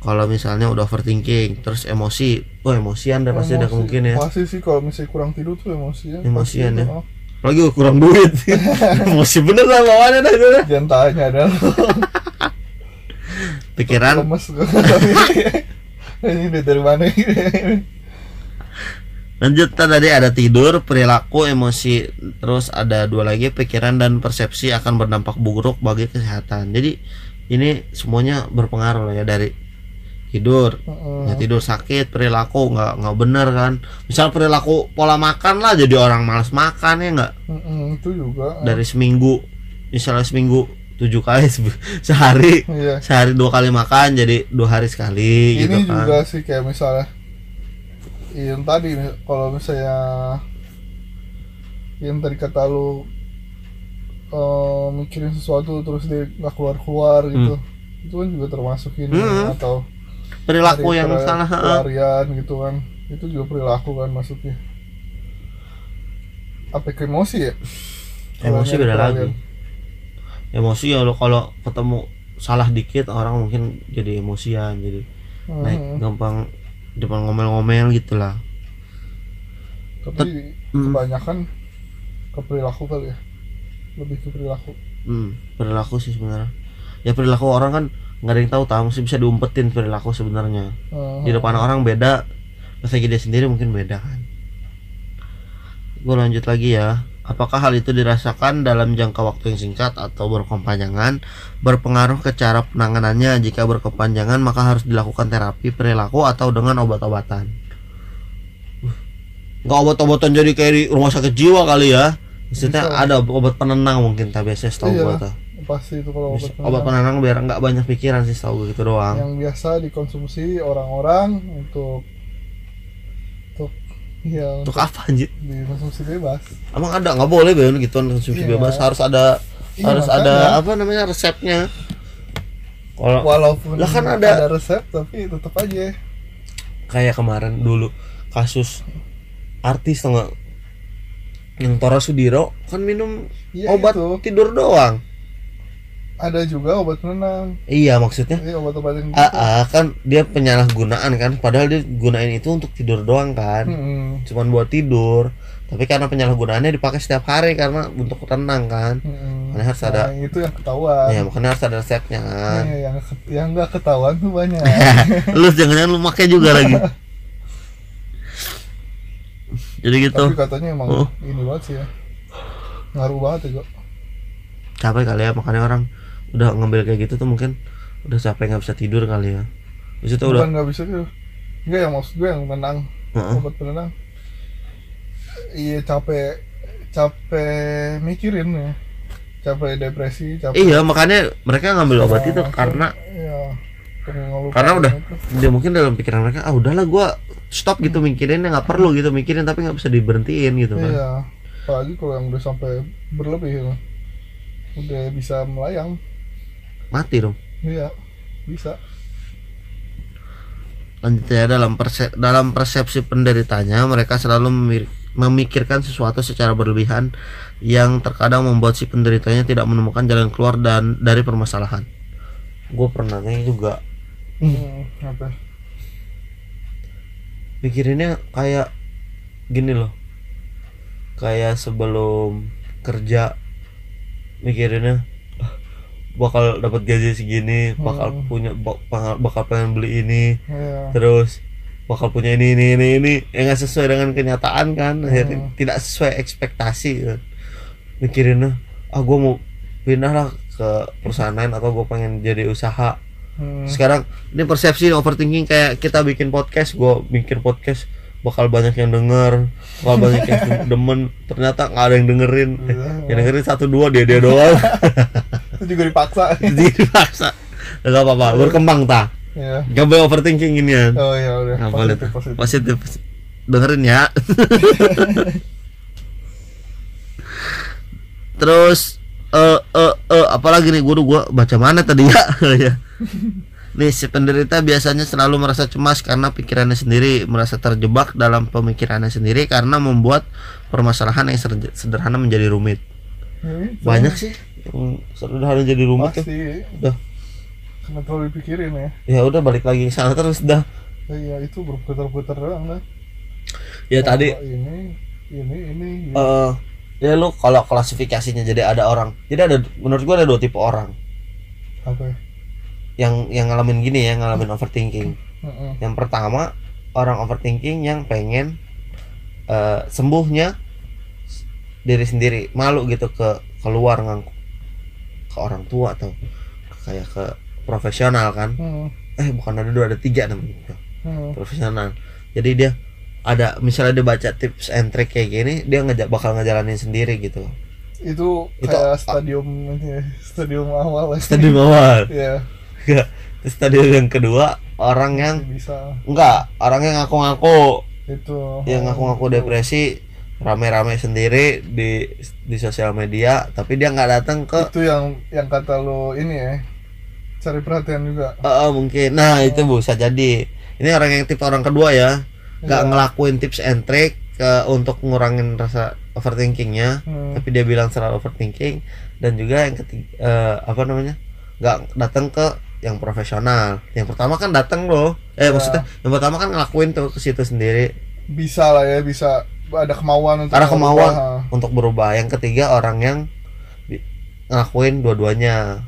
Kalau misalnya udah overthinking terus emosi. Oh emosian deh pasti ada Emosi. kemungkinan ya. Pasti sih kalau misalnya kurang tidur tuh emosian. Emosian ya. oh. gua kurang duit. Emosi bener lah bawaannya dah itu dah. jangan tanya dah pikiran. Lemes ini dari mana? Lanjut kan tadi ada tidur, perilaku, emosi, terus ada dua lagi pikiran dan persepsi akan berdampak buruk bagi kesehatan. Jadi ini semuanya berpengaruh ya dari tidur, nggak tidur sakit, perilaku nggak nggak bener kan. Misal perilaku pola makan lah jadi orang malas makan ya nggak? Heeh, itu juga. Dari seminggu, misalnya seminggu tujuh kali se- sehari, iya sehari dua kali makan jadi dua hari sekali ini gitu kan. juga sih kayak misalnya yang tadi kalau misalnya yang tadi kata lu eh, mikirin sesuatu terus dia nggak keluar keluar gitu itu kan juga termasuk ini Hmm. atau Perilaku yang salah. pelarian gitu kan itu juga perilaku kan maksudnya apa ke emosi ya emosi beda pelarian. lagi emosi ya lo kalau ketemu salah dikit orang mungkin jadi emosian jadi naik Hmm. gampang depan ngomel-ngomel gitulah tapi Hmm. kebanyakan ke perilaku kali ya. Lebih ke perilaku. Hmm, perilaku sih sebenarnya. Ya perilaku orang kan nggak ada yang tahu tahu sih bisa diumpetin perilaku sebenarnya. Hmm. di depan orang beda pas lagi dia sendiri mungkin beda kan. Gue lanjut lagi ya apakah hal itu dirasakan dalam jangka waktu yang singkat atau berkepanjangan berpengaruh ke cara penanganannya? Jika berkepanjangan maka harus dilakukan terapi perilaku atau dengan obat-obatan? Uh, nggak obat-obatan jadi kayak di rumah sakit jiwa kali ya? Maksudnya Bisa. ada obat penenang mungkin tak biasanya setahu Iya. gua tuh. pasti itu kalau obat obat penenang. biar nggak banyak pikiran sih setahu gitu doang. Yang biasa dikonsumsi orang-orang untuk untuk ya untuk apa anjir dikonsumsi bebas Emang ada nggak boleh Ben gitu konsumsi Iya. bebas harus ada Iya, harus makanya. ada apa namanya resepnya. Kalau walaupun Lah kan ada- resep tapi tetap aja kayak kemarin dulu kasus artis tau nggak yang Tora Sudiro kan minum Iya, obat itu. tidur doang. Ada juga obat penenang Iya maksudnya? Ini obat-obat yang ah, ah, kan dia penyalahgunaan kan padahal dia gunain itu untuk tidur doang kan. Mm-mm. cuman buat tidur tapi karena penyalahgunaannya dipakai setiap hari karena untuk tenang kan. Mm-mm. Makanya harus ada- Nah, itu yang ketahuan. Ya makanya harus ada resepnya kan. Nih, yang yang nggak ketahuan tuh banyak. Lu jangan-jangan lu pakai juga lagi. Jadi gitu. Tapi katanya emang Oh. ini banget sih ya. Ngaruh banget ya kok capek kali ya makanya orang udah ngambil kayak gitu tuh mungkin udah capek nggak bisa tidur kali ya. Terus itu udah nggak bisa tuh enggak yang maksud gue yang menang. Heeh. obat penenang iya capek capek mikirin ya. Capek depresi capek iya makanya mereka ngambil obat itu karena iya karena udah itu. dia mungkin dalam pikiran mereka ah udahlah gua stop gitu mikirin nggak perlu gitu mikirin tapi nggak bisa diberhentiin gitu kan. Iya apalagi kalau yang udah sampai berlebih gitu. udah bisa melayang mati dong. Iya bisa. Lanjutnya dalam perse- dalam persepsi penderitanya mereka selalu memikirkan sesuatu secara berlebihan yang terkadang membuat si penderitanya tidak menemukan jalan keluar dan dari permasalahan. Gue pernah kayak juga. Hmm, apa? Mikirinnya kayak gini loh, kayak sebelum kerja mikirinnya "Ah, bakal dapat gaji segini, bakal Hmm. punya bak- bakal, bakal pengen beli ini, iya. Terus bakal punya ini ini ini ini. Yang nggak sesuai dengan kenyataan kan. Akhirnya Hmm. tidak sesuai ekspektasi kan. Mikirinnya ah gue mau pindah lah ke perusahaan lain atau gue pengen jadi usaha. Hmm, sekarang ini persepsi overthinking kayak kita bikin podcast gue mikir podcast bakal banyak yang denger bakal banyak yang demen. Ternyata nggak ada yang dengerin. Eh, Iya. yang dengerin satu dua dia dia doang juga dipaksa. Dipaksa. Nggak apa-apa berkembang tak ya Gak boleh overthinking ini ya oh ya udah. Nggak boleh positif positif. Positif dengerin ya. Terus eh eh eh apalagi nih? Guru gua baca mana tadi ya? Ya nih si penderita biasanya selalu merasa cemas karena pikirannya sendiri merasa terjebak dalam pemikirannya sendiri karena membuat permasalahan yang sederhana menjadi rumit Itu. banyak sih yang sederhana jadi rumit kan. pasti Udah. karena terlalu dipikirin ya ya udah balik lagi ke sana terus dah iya itu berputar-putar doang lah ya tadi Oh, ini ini ini ini. eh ya lu kalau klasifikasinya jadi ada orang jadi ada menurut gua ada dua tipe orang apa ya? yang yang ngalamin gini ya ngalamin overthinking Heeh. yang pertama orang overthinking yang pengen eh, sembuhnya diri sendiri malu gitu ke keluar ngaku ke orang tua atau kayak ke profesional kan. Heeh. eh bukan ada dua ada tiga namanya. Heeh. profesional. Jadi dia ada misalnya dia baca tips and trick kayak gini dia ngejak bakal ngejalanin sendiri gitu itu Itu- kayak stadium ini ya, stadium awal. Ya. stadium awal. Iya, Terus stadium yang kedua orang yang bisa. enggak orang yang ngaku-ngaku. Itu. Yang ngaku-ngaku depresi rame-rame sendiri di di sosial media tapi dia nggak datang ke itu yang yang kata lo ini ya cari perhatian juga. Eh, eh, mungkin. Nah itu bisa jadi. Ini orang yang tipe orang kedua ya. Nggak Iya. ngelakuin tips and trick ke untuk ngurangin rasa overthinkingnya. Hmm. tapi dia bilang selalu overthinking. Dan juga yang ketiga eh, apa namanya? Nggak datang ke yang profesional. Yang pertama kan datang loh. Eh Ya. maksudnya yang pertama kan ngelakuin tuh ke situ sendiri. Bisa lah ya bisa ada kemauan untuk Ada kemauan. merubah. untuk berubah yang ketiga orang yang di- ngelakuin dua-duanya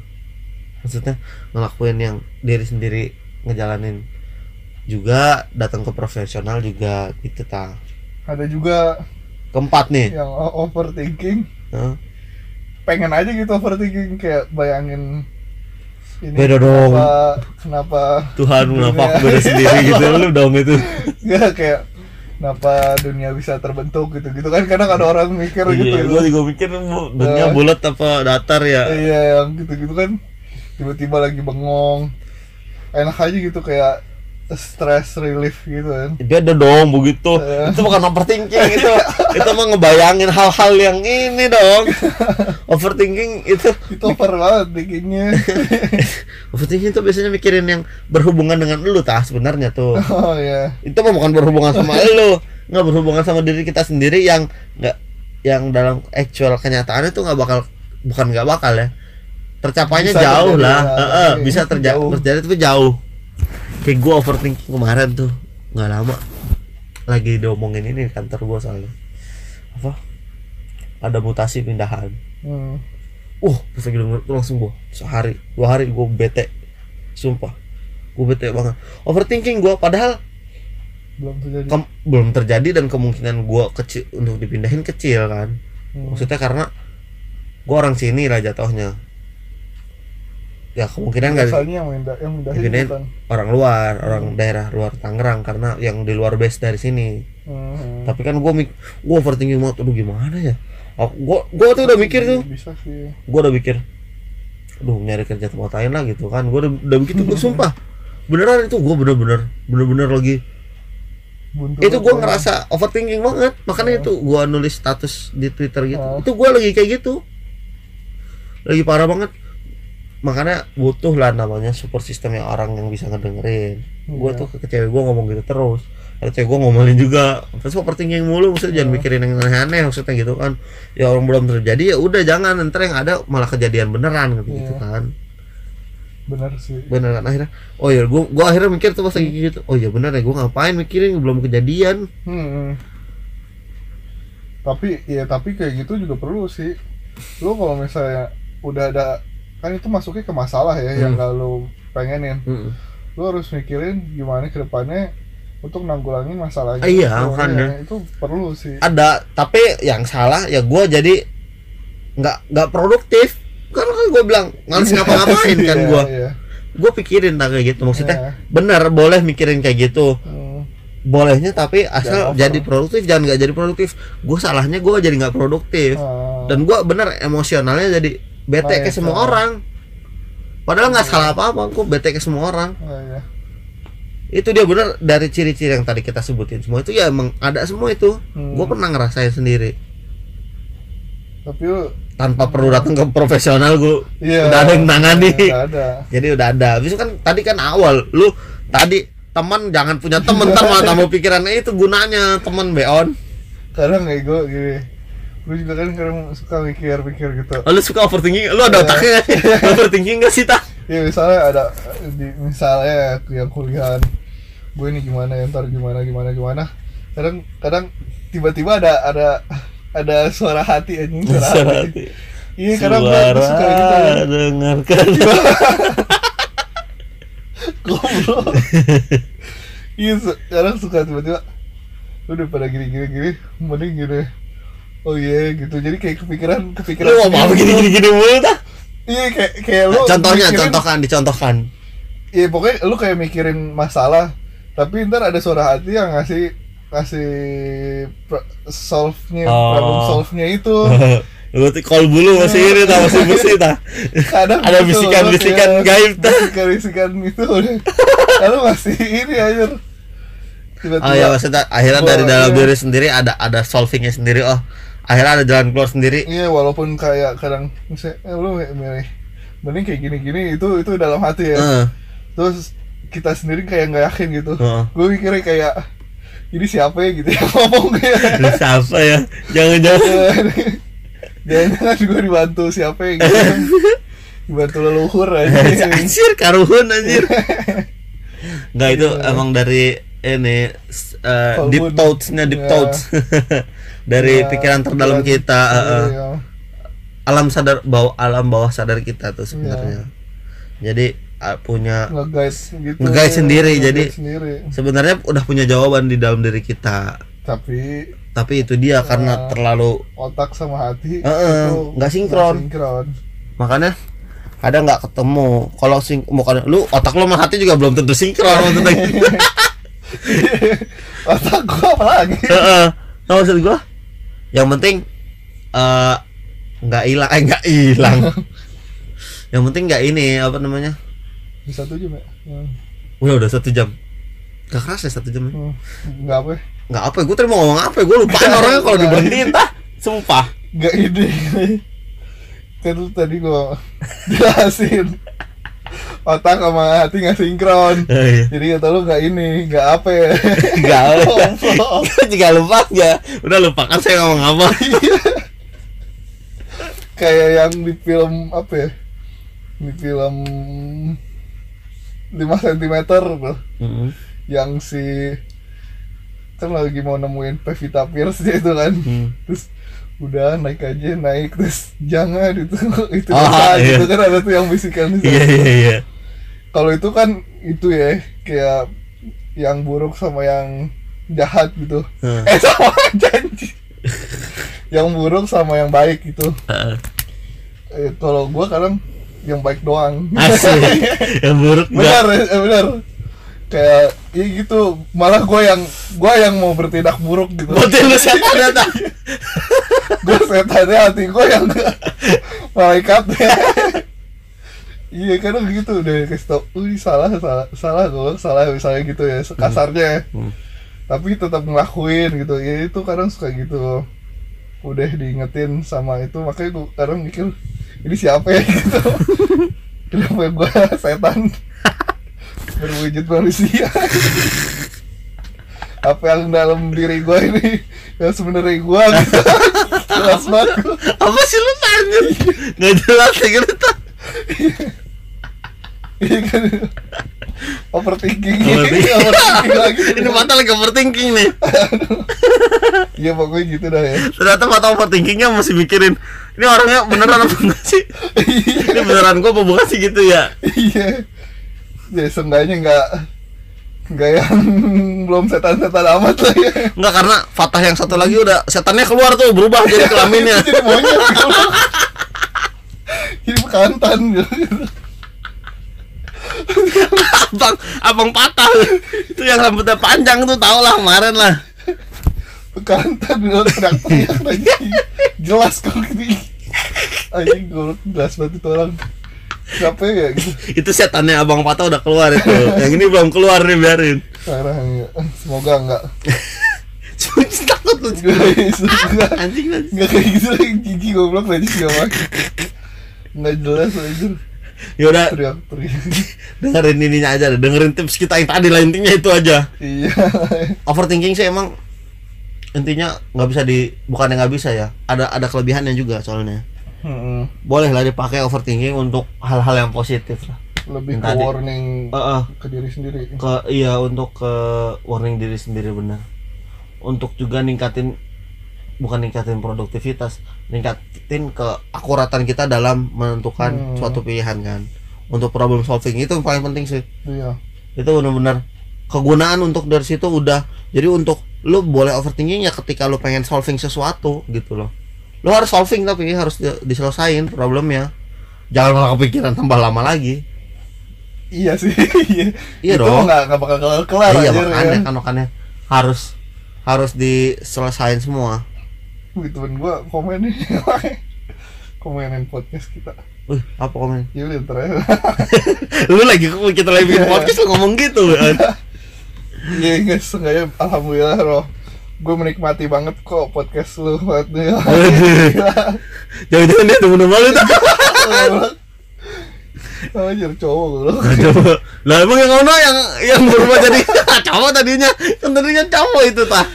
maksudnya ngelakuin yang diri sendiri ngejalanin juga datang ke profesional juga gitu ta ada juga keempat nih yang overthinking Hah? pengen aja gitu overthinking kayak bayangin ini Beda dong. kenapa, kenapa Tuhan aku beda sendiri gitu lu dong itu Nggak, kayak kenapa dunia bisa terbentuk gitu gitu kan kadang ada orang mikir gitu iya gitu. gua juga mikir dunia Eh. bulat apa datar ya iya yang gitu gitu kan tiba-tiba lagi bengong enak aja gitu kayak stress relief gitu kan. Beda dong begitu. Eh. itu bukan overthinking itu itu mah ngebayangin hal-hal yang ini dong. Overthinking itu. Itu over banget thinkingnya. Overthinking itu biasanya mikirin yang berhubungan dengan lu tah sebenarnya tuh. Oh ya itu mah bukan berhubungan sama lu. Nggak berhubungan sama diri kita sendiri yang nggak yang dalam actual kenyataan itu nggak bakal bukan nggak bakal ya. Tercapainya Bisa jauh lah. ya. Eh, eh, Oke, bisa terjadi jauh. terjadi tapi jauh kayak gua overthinking kemarin tuh nggak lama lagi diomongin ini di kantor gua soalnya. Apa? Ada mutasi pindahan. Hmm. uh pas lagi denger tuh langsung gua sehari dua hari gua bete sumpah. Gua bete banget. Overthinking gua padahal belum terjadi. Kem- belum terjadi dan kemungkinan gua kecil untuk dipindahin kecil kan. Hmm. maksudnya karena gua orang sini lah jatuhnya ya kemungkinan nggak yang minda yang bukan. orang luar orang daerah luar Tangerang karena yang di luar base dari sini. Hmm. tapi kan mik gua overthinking banget aduh gimana ya? Aku gua gua tuh udah mikir tuh. Bisa sih. Gua udah mikir aduh nyari kerja tempat lain lah gitu kan. Gua udah, udah begitu gua sumpah. Beneran itu gua bener-bener bener-bener lagi. Buntu itu gue ngerasa overthinking banget. Makanya itu gue nulis status di twitter gitu. Oh. itu gue lagi kayak gitu. Lagi parah banget makanya butuh lah namanya support system yang orang yang bisa ngedengerin gue Iya. tuh ke cewek gue ngomong gitu terus ada cewek gue ngomelin juga terus overthinking mulu maksudnya jangan Oh. mikirin yang aneh-aneh maksudnya gitu kan ya orang belum terjadi ya udah jangan ntar yang ada malah kejadian beneran gitu, gitu Iya. kan benar sih beneran akhirnya oh ya gue gue akhirnya mikir tuh pas lagi gitu oh ya bener ya gue ngapain mikirin belum kejadian Hmm. Tapi ya tapi kayak gitu juga perlu sih. Lu kalau misalnya udah ada kan itu masuknya ke masalah ya yang Hmm. gak lu pengenin. Mm. Lu harus mikirin gimana ke depannya untuk nanggulangin masalahnya. Iya, itu. makanya. Iya, itu perlu sih. ada tapi yang salah ya gue jadi nggak nggak produktif karena kan gue bilang males ngapa-ngapain kan Iya, gue iya. gue pikirin tak kayak gitu maksudnya Iya. bener boleh mikirin kayak gitu Hmm. bolehnya tapi asal Jangan over. jadi produktif jangan nggak jadi produktif gue salahnya gue jadi nggak produktif Ah, dan gue bener emosionalnya jadi bete ke Naik, semua ah. orang padahal nggak salah apa-apa gue bete ke semua orang ah, iya. itu dia bener dari ciri-ciri yang tadi kita sebutin semua itu ya emang ada semua itu Hmm. gue pernah ngerasain sendiri Tapi tanpa perlu datang ke profesional gue iya. udah ada yang nangani Udah ada. jadi udah ada habis itu kan tadi kan awal lu tadi teman jangan punya temen malah tambah pikiran eh, itu gunanya temen beon Kadang gue gini. Gue juga kan kadang suka mikir-mikir gitu. oh, lu suka overthinking lu ada Iya. otaknya overthinking gak sih tak Ya misalnya ada di misalnya yang kuliahan gue ini gimana ya ntar gimana gimana gimana kadang kadang tiba-tiba ada ada ada suara hati anjing suara, Suara hati. hati. Iya kadang gue suka gitu ya. dengarkan Goblok. Iya kadang suka tiba-tiba udah pada gini gini gini mending gini oh iya gitu. Jadi kayak kepikiran kepikiran lu mau apa gini gini gini mulu tak iya kayak kayak lu contohnya mikirin- contohkan dicontohkan. Iya pokoknya lu kayak mikirin masalah tapi ntar ada suara hati yang ngasih ngasih pro- solve-nya Oh. problem solve-nya itu. Lu tuh call bulu masih ini tak masih bersih tak kadang Ada gitu, bisikan-bisikan lu kayak gaib, tuh. bisikan-bisikan itu lalu masih ini aja. Tiba-tiba Oh ya maksudnya akhirnya dari dalam iya. diri sendiri ada ada solvingnya sendiri. Oh akhirnya ada jalan keluar sendiri. Iya walaupun kayak kadang misalnya eh, lu milih mending kayak gini-gini itu itu dalam hati ya. Heeh. terus kita sendiri kayak nggak yakin gitu. Heeh. gue mikirnya kayak ini siapa ya? gitu. Ya ngomong kayak. Lu siapa ya? Jangan-jangan. Jangan gue dibantu siapa yang gitu. Dibantu leluhur aja anjir karuhun anjir. Nggak itu emang dari ini eh, Kolbun. deep thoughts-nya deep Iya. thoughts dari Ya, pikiran terdalam pikiran- kita eh. Iya. alam sadar bawah alam bawah sadar kita tuh sebenarnya jadi uh, punya nge-guide gitu Nge-guide sendiri, Nge-guide jadi- sendiri sebenarnya udah punya jawaban di dalam diri kita tapi tapi itu dia karena Ya. terlalu otak sama hati itu nggak sinkron. sinkron. makanya ada nggak ketemu kalau sing bukan lu otak lu sama hati juga belum tentu sinkron maksudnya otak gua apa lagi? Heeh. Tahu maksud gua? Yang penting eh nggak hilang eh nggak hilang. Yang penting nggak ini apa namanya? Bisa tuh jam ya? Udah udah satu jam. Gak keras ya satu jam ya? Hmm. nggak apa ya? nggak apa gue tadi mau ngomong apa gue lupa orangnya kalau diberhentiin tah. Sumpah. Nggak ide kan tadi gua jelasin otak sama hati nggak sinkron. Eh, jadi kata lu nggak ini nggak apa ya? Nggak Goblok. Gue juga lupa aja. Udah lupakan saya ngomong apa? Kayak yang di film apa ya? Di film 5 cm tuh Mm-mm. yang si kan lagi mau nemuin Pevita Pierce dia itu kan. Hmm. terus udah naik aja naik terus jangan itu. Itu Ah, dosa iya. gitu kan ada tuh yang bisikan di iya sana. iya iya kalau itu kan itu ya kayak yang buruk sama yang jahat gitu. Heeh. eh sama janji. Yang buruk sama yang baik gitu. Heeh. eh, kalau gua kadang yang baik doang. Asik. Yang buruk benar nggak eh, benar kayak ya gitu malah gua yang gua yang mau bertindak buruk gitu. Berarti lu setan ya tak? gue setannya hati gue yang malaikatnya iya kadang gitu deh kasih tau Wih salah salah salah gue salah misalnya gitu ya kasarnya. Hmm. tapi tetap ngelakuin gitu ya itu kadang suka gitu. Udah diingetin sama itu makanya gue kadang mikir ini siapa ya? Gitu. Kenapa gue setan berwujud manusia. Apa yang dalam diri gue ini? Yang sebenarnya gue gitu. Jelas banget. Apa sih lu tanya nggak jelas ya gitu Iya kan? Overthinking. Overthinking. overthinking lagi. Ini mata lagi overthinking nih. Iya pokoknya gitu dah ya. Ternyata mata overthinkingnya masih mikirin ini orangnya beneran apa enggak sih? Ini beneran gua apa bukan sih gitu ya. Iya ya seenggaknya nggak nggak yang belum setan-setan amat lah ya. Enggak karena Fatah yang satu lagi udah setannya keluar tuh berubah jadi kelaminnya. Jadi monyet gitu. Jadi bekantan gitu. Abang abang patah itu yang rambutnya panjang tuh tau lah kemarin lah. Bekantan udah teriak-teriak lagi. Jelas kok gini anjing gue jelas banget itu orang siapa ya gitu itu setannya abang patah udah keluar itu yang ini belum keluar nih biarin Parah ya. Semoga enggak. cuma takut lu Enggak. anjing anjing Enggak kayak gitu lagi jijik goblok lagi sih sama. Enggak jelas aja. yaudah Teriak-teriak. dengerin ininya aja deh dengerin tips kita yang tadi lah intinya itu aja Iya. overthinking sih emang intinya nggak bisa di bukan nggak bisa ya ada ada kelebihannya juga soalnya Heeh. boleh lah dipakai overthinking untuk hal-hal yang positif lah Lebih Yang ke warning Heeh. ke diri sendiri. ke iya untuk ke warning diri sendiri benar untuk juga ningkatin bukan ningkatin produktivitas ningkatin keakuratan kita dalam menentukan Hmm. suatu pilihan kan untuk problem solving itu yang paling penting sih Iya. itu benar-benar kegunaan untuk dari situ udah jadi untuk lu boleh overthinking ya ketika lu pengen solving sesuatu gitu loh lu harus solving tapi harus di- diselesain problemnya jangan malah kepikiran tambah lama lagi Iya sih. Iya. Iya Itu dong. enggak enggak bakal kelar kelar iya makanya ya. kan makanya harus harus diselesain semua Wih, temen gua komen nih. Komenin podcast kita. Wih, apa komen? Ya udah ntar ya. lu lagi kita lagi bikin podcast lu ngomong gitu kan? Iya guys, seenggaknya alhamdulillah roh. Gue menikmati banget kok podcast lu banget nih. Jangan-jangan dia temen-temen lu tuh. Anjir cowok lu. Coba. Lah emang yang ngono yang yang berubah jadi cowok tadinya. Kan tadinya cowok itu tah.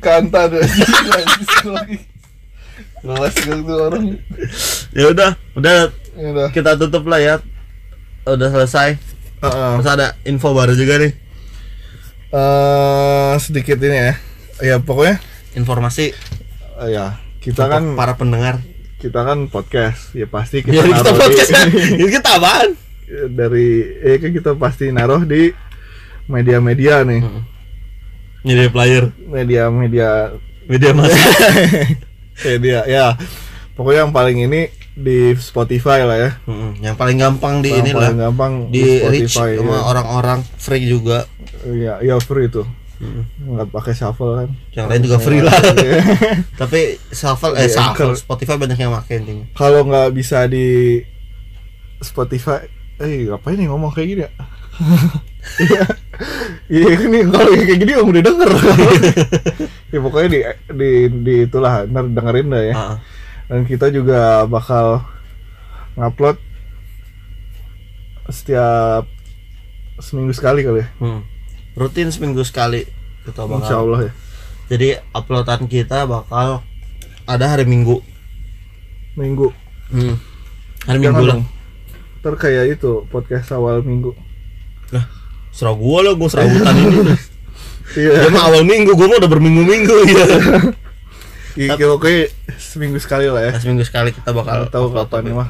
Kanta deh lagi. Jelas gitu orang. Ya udah, udah Ya udah. kita tutup lah ya. Udah selesai. Heeh. Terus ada info baru juga nih. Eh, sedikit ini ya. Ya pokoknya Informasi eh, ya kita untuk kan para pendengar. kita kan podcast ya pasti kita Ya kita naruh di- podcast kan. Ini kita apaan? dari eh kan kita pasti naruh di media-media nih Media player, media-media media mas. media ya pokoknya yang paling ini di Spotify lah ya Mm, yang paling gampang di Yang ini paling lah. gampang Di reach Spotify sama ya. orang-orang free juga. Iya, iya free tuh. Mm. Nggak pakai shuffle kan. Yang lain juga free lah. Iya. Tapi shuffle eh Di shuffle. Spotify banyak yang pakai intinya. Kalau nggak bisa di Spotify, eh ngapain nih ngomong kayak gini ya? Iya, iya ini kalau kayak gini om udah denger. ya pokoknya di di di itulah ntar dengerin dah ya. Ah. Dan kita juga bakal ngupload setiap seminggu sekali kali ya. Hmm. Rutin seminggu sekali kita bakal. Insya Allah ya. Jadi uploadan kita bakal ada hari Minggu. Minggu. Hmm. Hari Jangan Minggu lah. dong. Ntar kayak itu podcast awal minggu. Lah, serah gua lah, gua serabutan ini. Iya. Gua mah awal minggu, gua mah udah berminggu-minggu ya. Iya, oke seminggu sekali lah ya. Seminggu sekali kita bakal Kalau tahu kapan nih mah.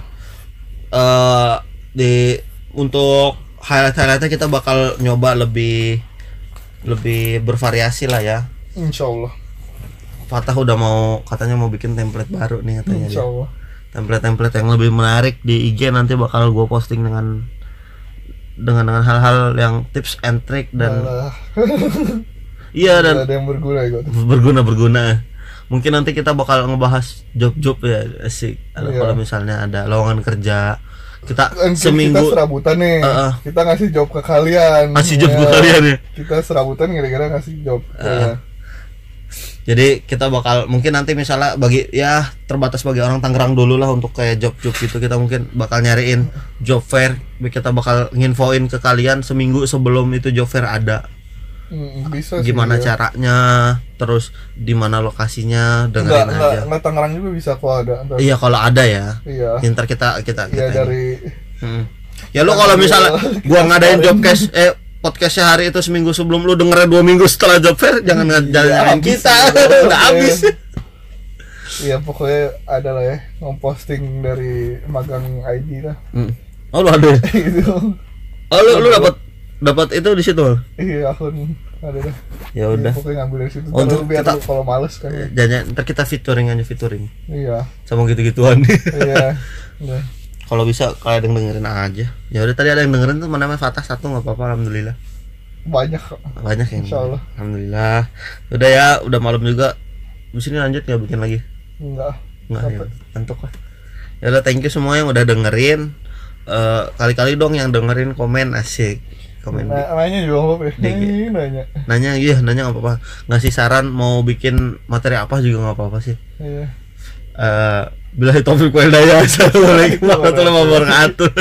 eh di untuk highlight-highlightnya kita bakal nyoba lebih lebih bervariasi lah ya. Insya Allah. Fatah udah mau katanya mau bikin template baru nih katanya Insya. Allah. Template-template yang lebih menarik di IG nanti bakal gue posting dengan dengan dengan hal-hal yang tips and trick dan iya dan ada yang berguna ya berguna berguna. Mungkin nanti kita bakal ngebahas job-job ya. Ada Iya. Kalau misalnya ada lowongan kerja kita Kan kita seminggu serabutan nih. Heeh. Kita ngasih job ke kalian. ngasih job ke Ya, kalian ya. Kita serabutan gara-gara ngasih job. ke kalian. Jadi kita bakal mungkin nanti misalnya bagi ya terbatas bagi orang Tangerang dulu lah untuk kayak job-job gitu kita mungkin bakal nyariin job fair kita bakal nginfoin ke kalian seminggu sebelum itu job fair ada Hmm, bisa sih, gimana ya. caranya terus di mana lokasinya Enggak, dengerin enggak, aja enggak Tangerang juga bisa kok ada. Iya kalau ada ya Iya. ntar kita kita Iya kita dari Hmm. ya lu kalau misalnya gua ngadain job cash eh podcastnya hari itu seminggu sebelum lu dengerin dua minggu setelah job fair jangan jangan Iya, nyalain habis kita ya. udah habis Iya pokoknya ada lah ya ngeposting dari magang ID lah Hmm. oh lu ada ya? gitu. Oh lu lu dapat dapat itu di situ. Iya akun ada dah. Ya udah. Pokoknya ngambil dari situ. Oh, Ntar untuk biar kita- kalau males kan. ya. Jangan ntar kita featuring aja featuring Iya. sama gitu-gituan. Iya. Udah. Kalau bisa kalian yang dengerin aja. Ya udah tadi ada yang dengerin tuh mana namanya Fatah satu nggak apa-apa alhamdulillah. Banyak kok. Banyak yang. Insya Allah. Alhamdulillah. Udah ya, udah malam juga. Di sini lanjut nggak bikin lagi? Enggak. Nggak ya. Capek. Ngantuk lah. Ya udah thank you semua yang udah dengerin. Eh, kali-kali dong yang dengerin komen asik. Komen Nah, nanya juga apa ya? Di- nanya. nanya iya nanya nggak apa-apa ngasih saran mau bikin materi apa juga nggak apa-apa sih Iya. eh bila topik wal daya assalamualaikum warahmatullahi wabarakatuh